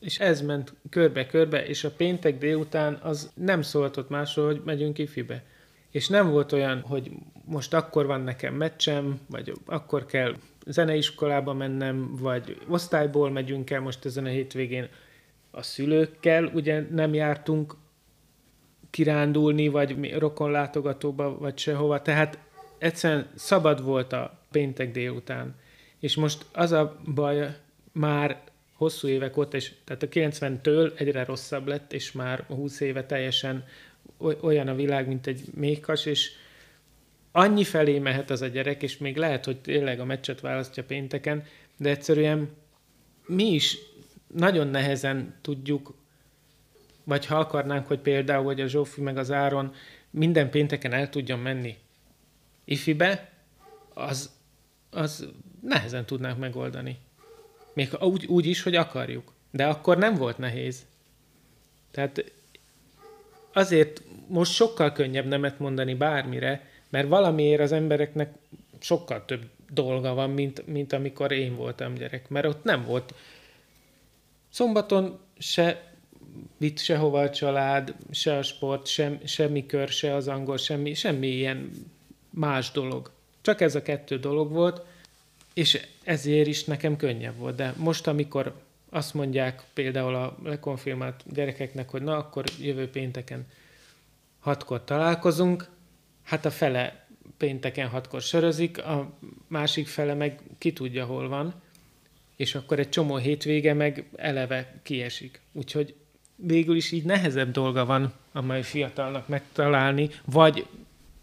és ez ment körbe-körbe, és a péntek délután az nem szóltott másról, hogy megyünk ifibe. És nem volt olyan, hogy most akkor van nekem meccsem, vagy akkor kell zeneiskolába mennem, vagy osztályból megyünk el most ezen a hétvégén a szülőkkel, ugye nem jártunk kirándulni, vagy rokonlátogatóba, vagy sehova. Tehát egyszerűen szabad volt a péntek délután. És most az a baj, már hosszú évek óta, és tehát a 90-től egyre rosszabb lett, és már 20 éve teljesen olyan a világ, mint egy méhkas, és annyi felé mehet az a gyerek, és még lehet, hogy tényleg a meccset választja pénteken, de egyszerűen mi is nagyon nehezen tudjuk, vagy ha akarnánk, hogy például, hogy a Zsófi meg az Áron minden pénteken el tudjon menni ifibe, az, az nehezen tudnánk megoldani. Még úgy, úgy is, hogy akarjuk. De akkor nem volt nehéz. Tehát azért most sokkal könnyebb nemet mondani bármire, mert valamiért az embereknek sokkal több dolga van, mint, mint amikor én voltam gyerek. Mert ott nem volt szombaton se vitt sehova a család, se a sport, sem, semmi kör, se az angol, semmi, semmi ilyen más dolog. Csak ez a kettő dolog volt, és ezért is nekem könnyebb volt. De most, amikor azt mondják például a lekonfirmált gyerekeknek, hogy na, akkor jövő pénteken hatkor találkozunk, hát a fele pénteken hatkor sörözik, a másik fele meg ki tudja, hol van, és akkor egy csomó hétvége meg eleve kiesik. Úgyhogy végül is így nehezebb dolga van a mai fiatalnak megtalálni, vagy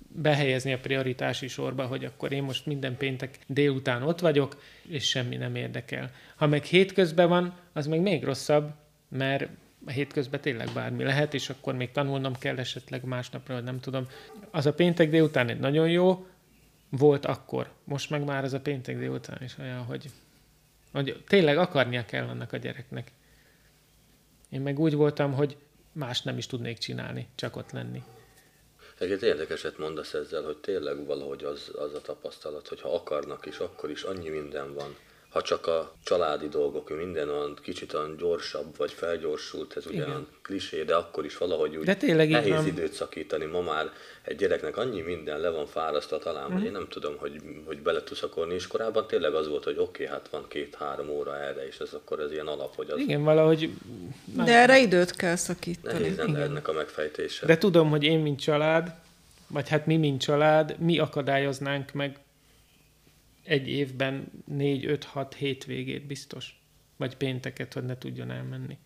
behelyezni a prioritási sorba, hogy akkor én most minden péntek délután ott vagyok, és semmi nem érdekel. Ha meg hétközben van, az meg még rosszabb, mert hétközben tényleg bármi lehet, és akkor még tanulnom kell esetleg másnapra, nem tudom. Az a péntek délután egy nagyon jó, volt akkor. Most meg már az a péntek délután is olyan, hogy, hogy tényleg akarnia kell annak a gyereknek. Én meg úgy voltam, hogy más nem is tudnék csinálni, csak ott lenni. Egyébként érdekeset mondasz ezzel, hogy tényleg valahogy az, az a tapasztalat, hogy ha akarnak is, akkor is annyi minden van. Ha csak a családi dolgok, minden olyan kicsit olyan gyorsabb, vagy felgyorsult, ez ugye olyan klisé, de akkor is valahogy úgy de tényleg nehéz van. időt szakítani. Ma már egy gyereknek annyi minden le van fárasztva talán, mm. hogy én nem tudom, hogy, hogy bele tudsz akorni, és korábban tényleg az volt, hogy oké, okay, hát van két-három óra erre, és ez akkor ez ilyen alap, hogy az... Igen, valahogy... De erre időt kell szakítani. Nehéz lenne ennek a megfejtése. De tudom, hogy én, mint család, vagy hát mi, mint család, mi akadályoznánk meg egy évben 4-5-6 hétvégét biztos. Vagy pénteket, hogy ne tudjon elmenni.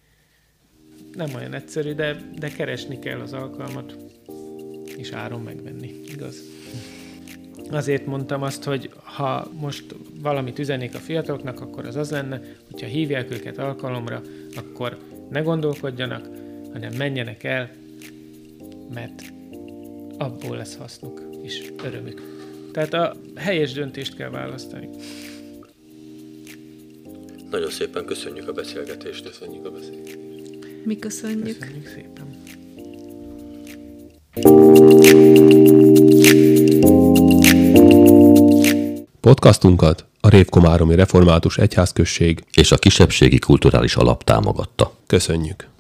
Nem olyan egyszerű, de, de keresni kell az alkalmat, és áron megvenni, igaz? Azért mondtam azt, hogy ha most valamit üzenék a fiataloknak, akkor az az lenne, hogyha hívják őket alkalomra, akkor ne gondolkodjanak, hanem menjenek el, mert abból lesz hasznuk és örömük. Tehát a helyes döntést kell választani. Nagyon szépen köszönjük a beszélgetést. Köszönjük a beszélgetést. Mi köszönjük. Köszönjük szépen. Podcastunkat a Révkomáromi Református Egyházközség és a kisebbségi kulturális alap támogatta. köszönjük.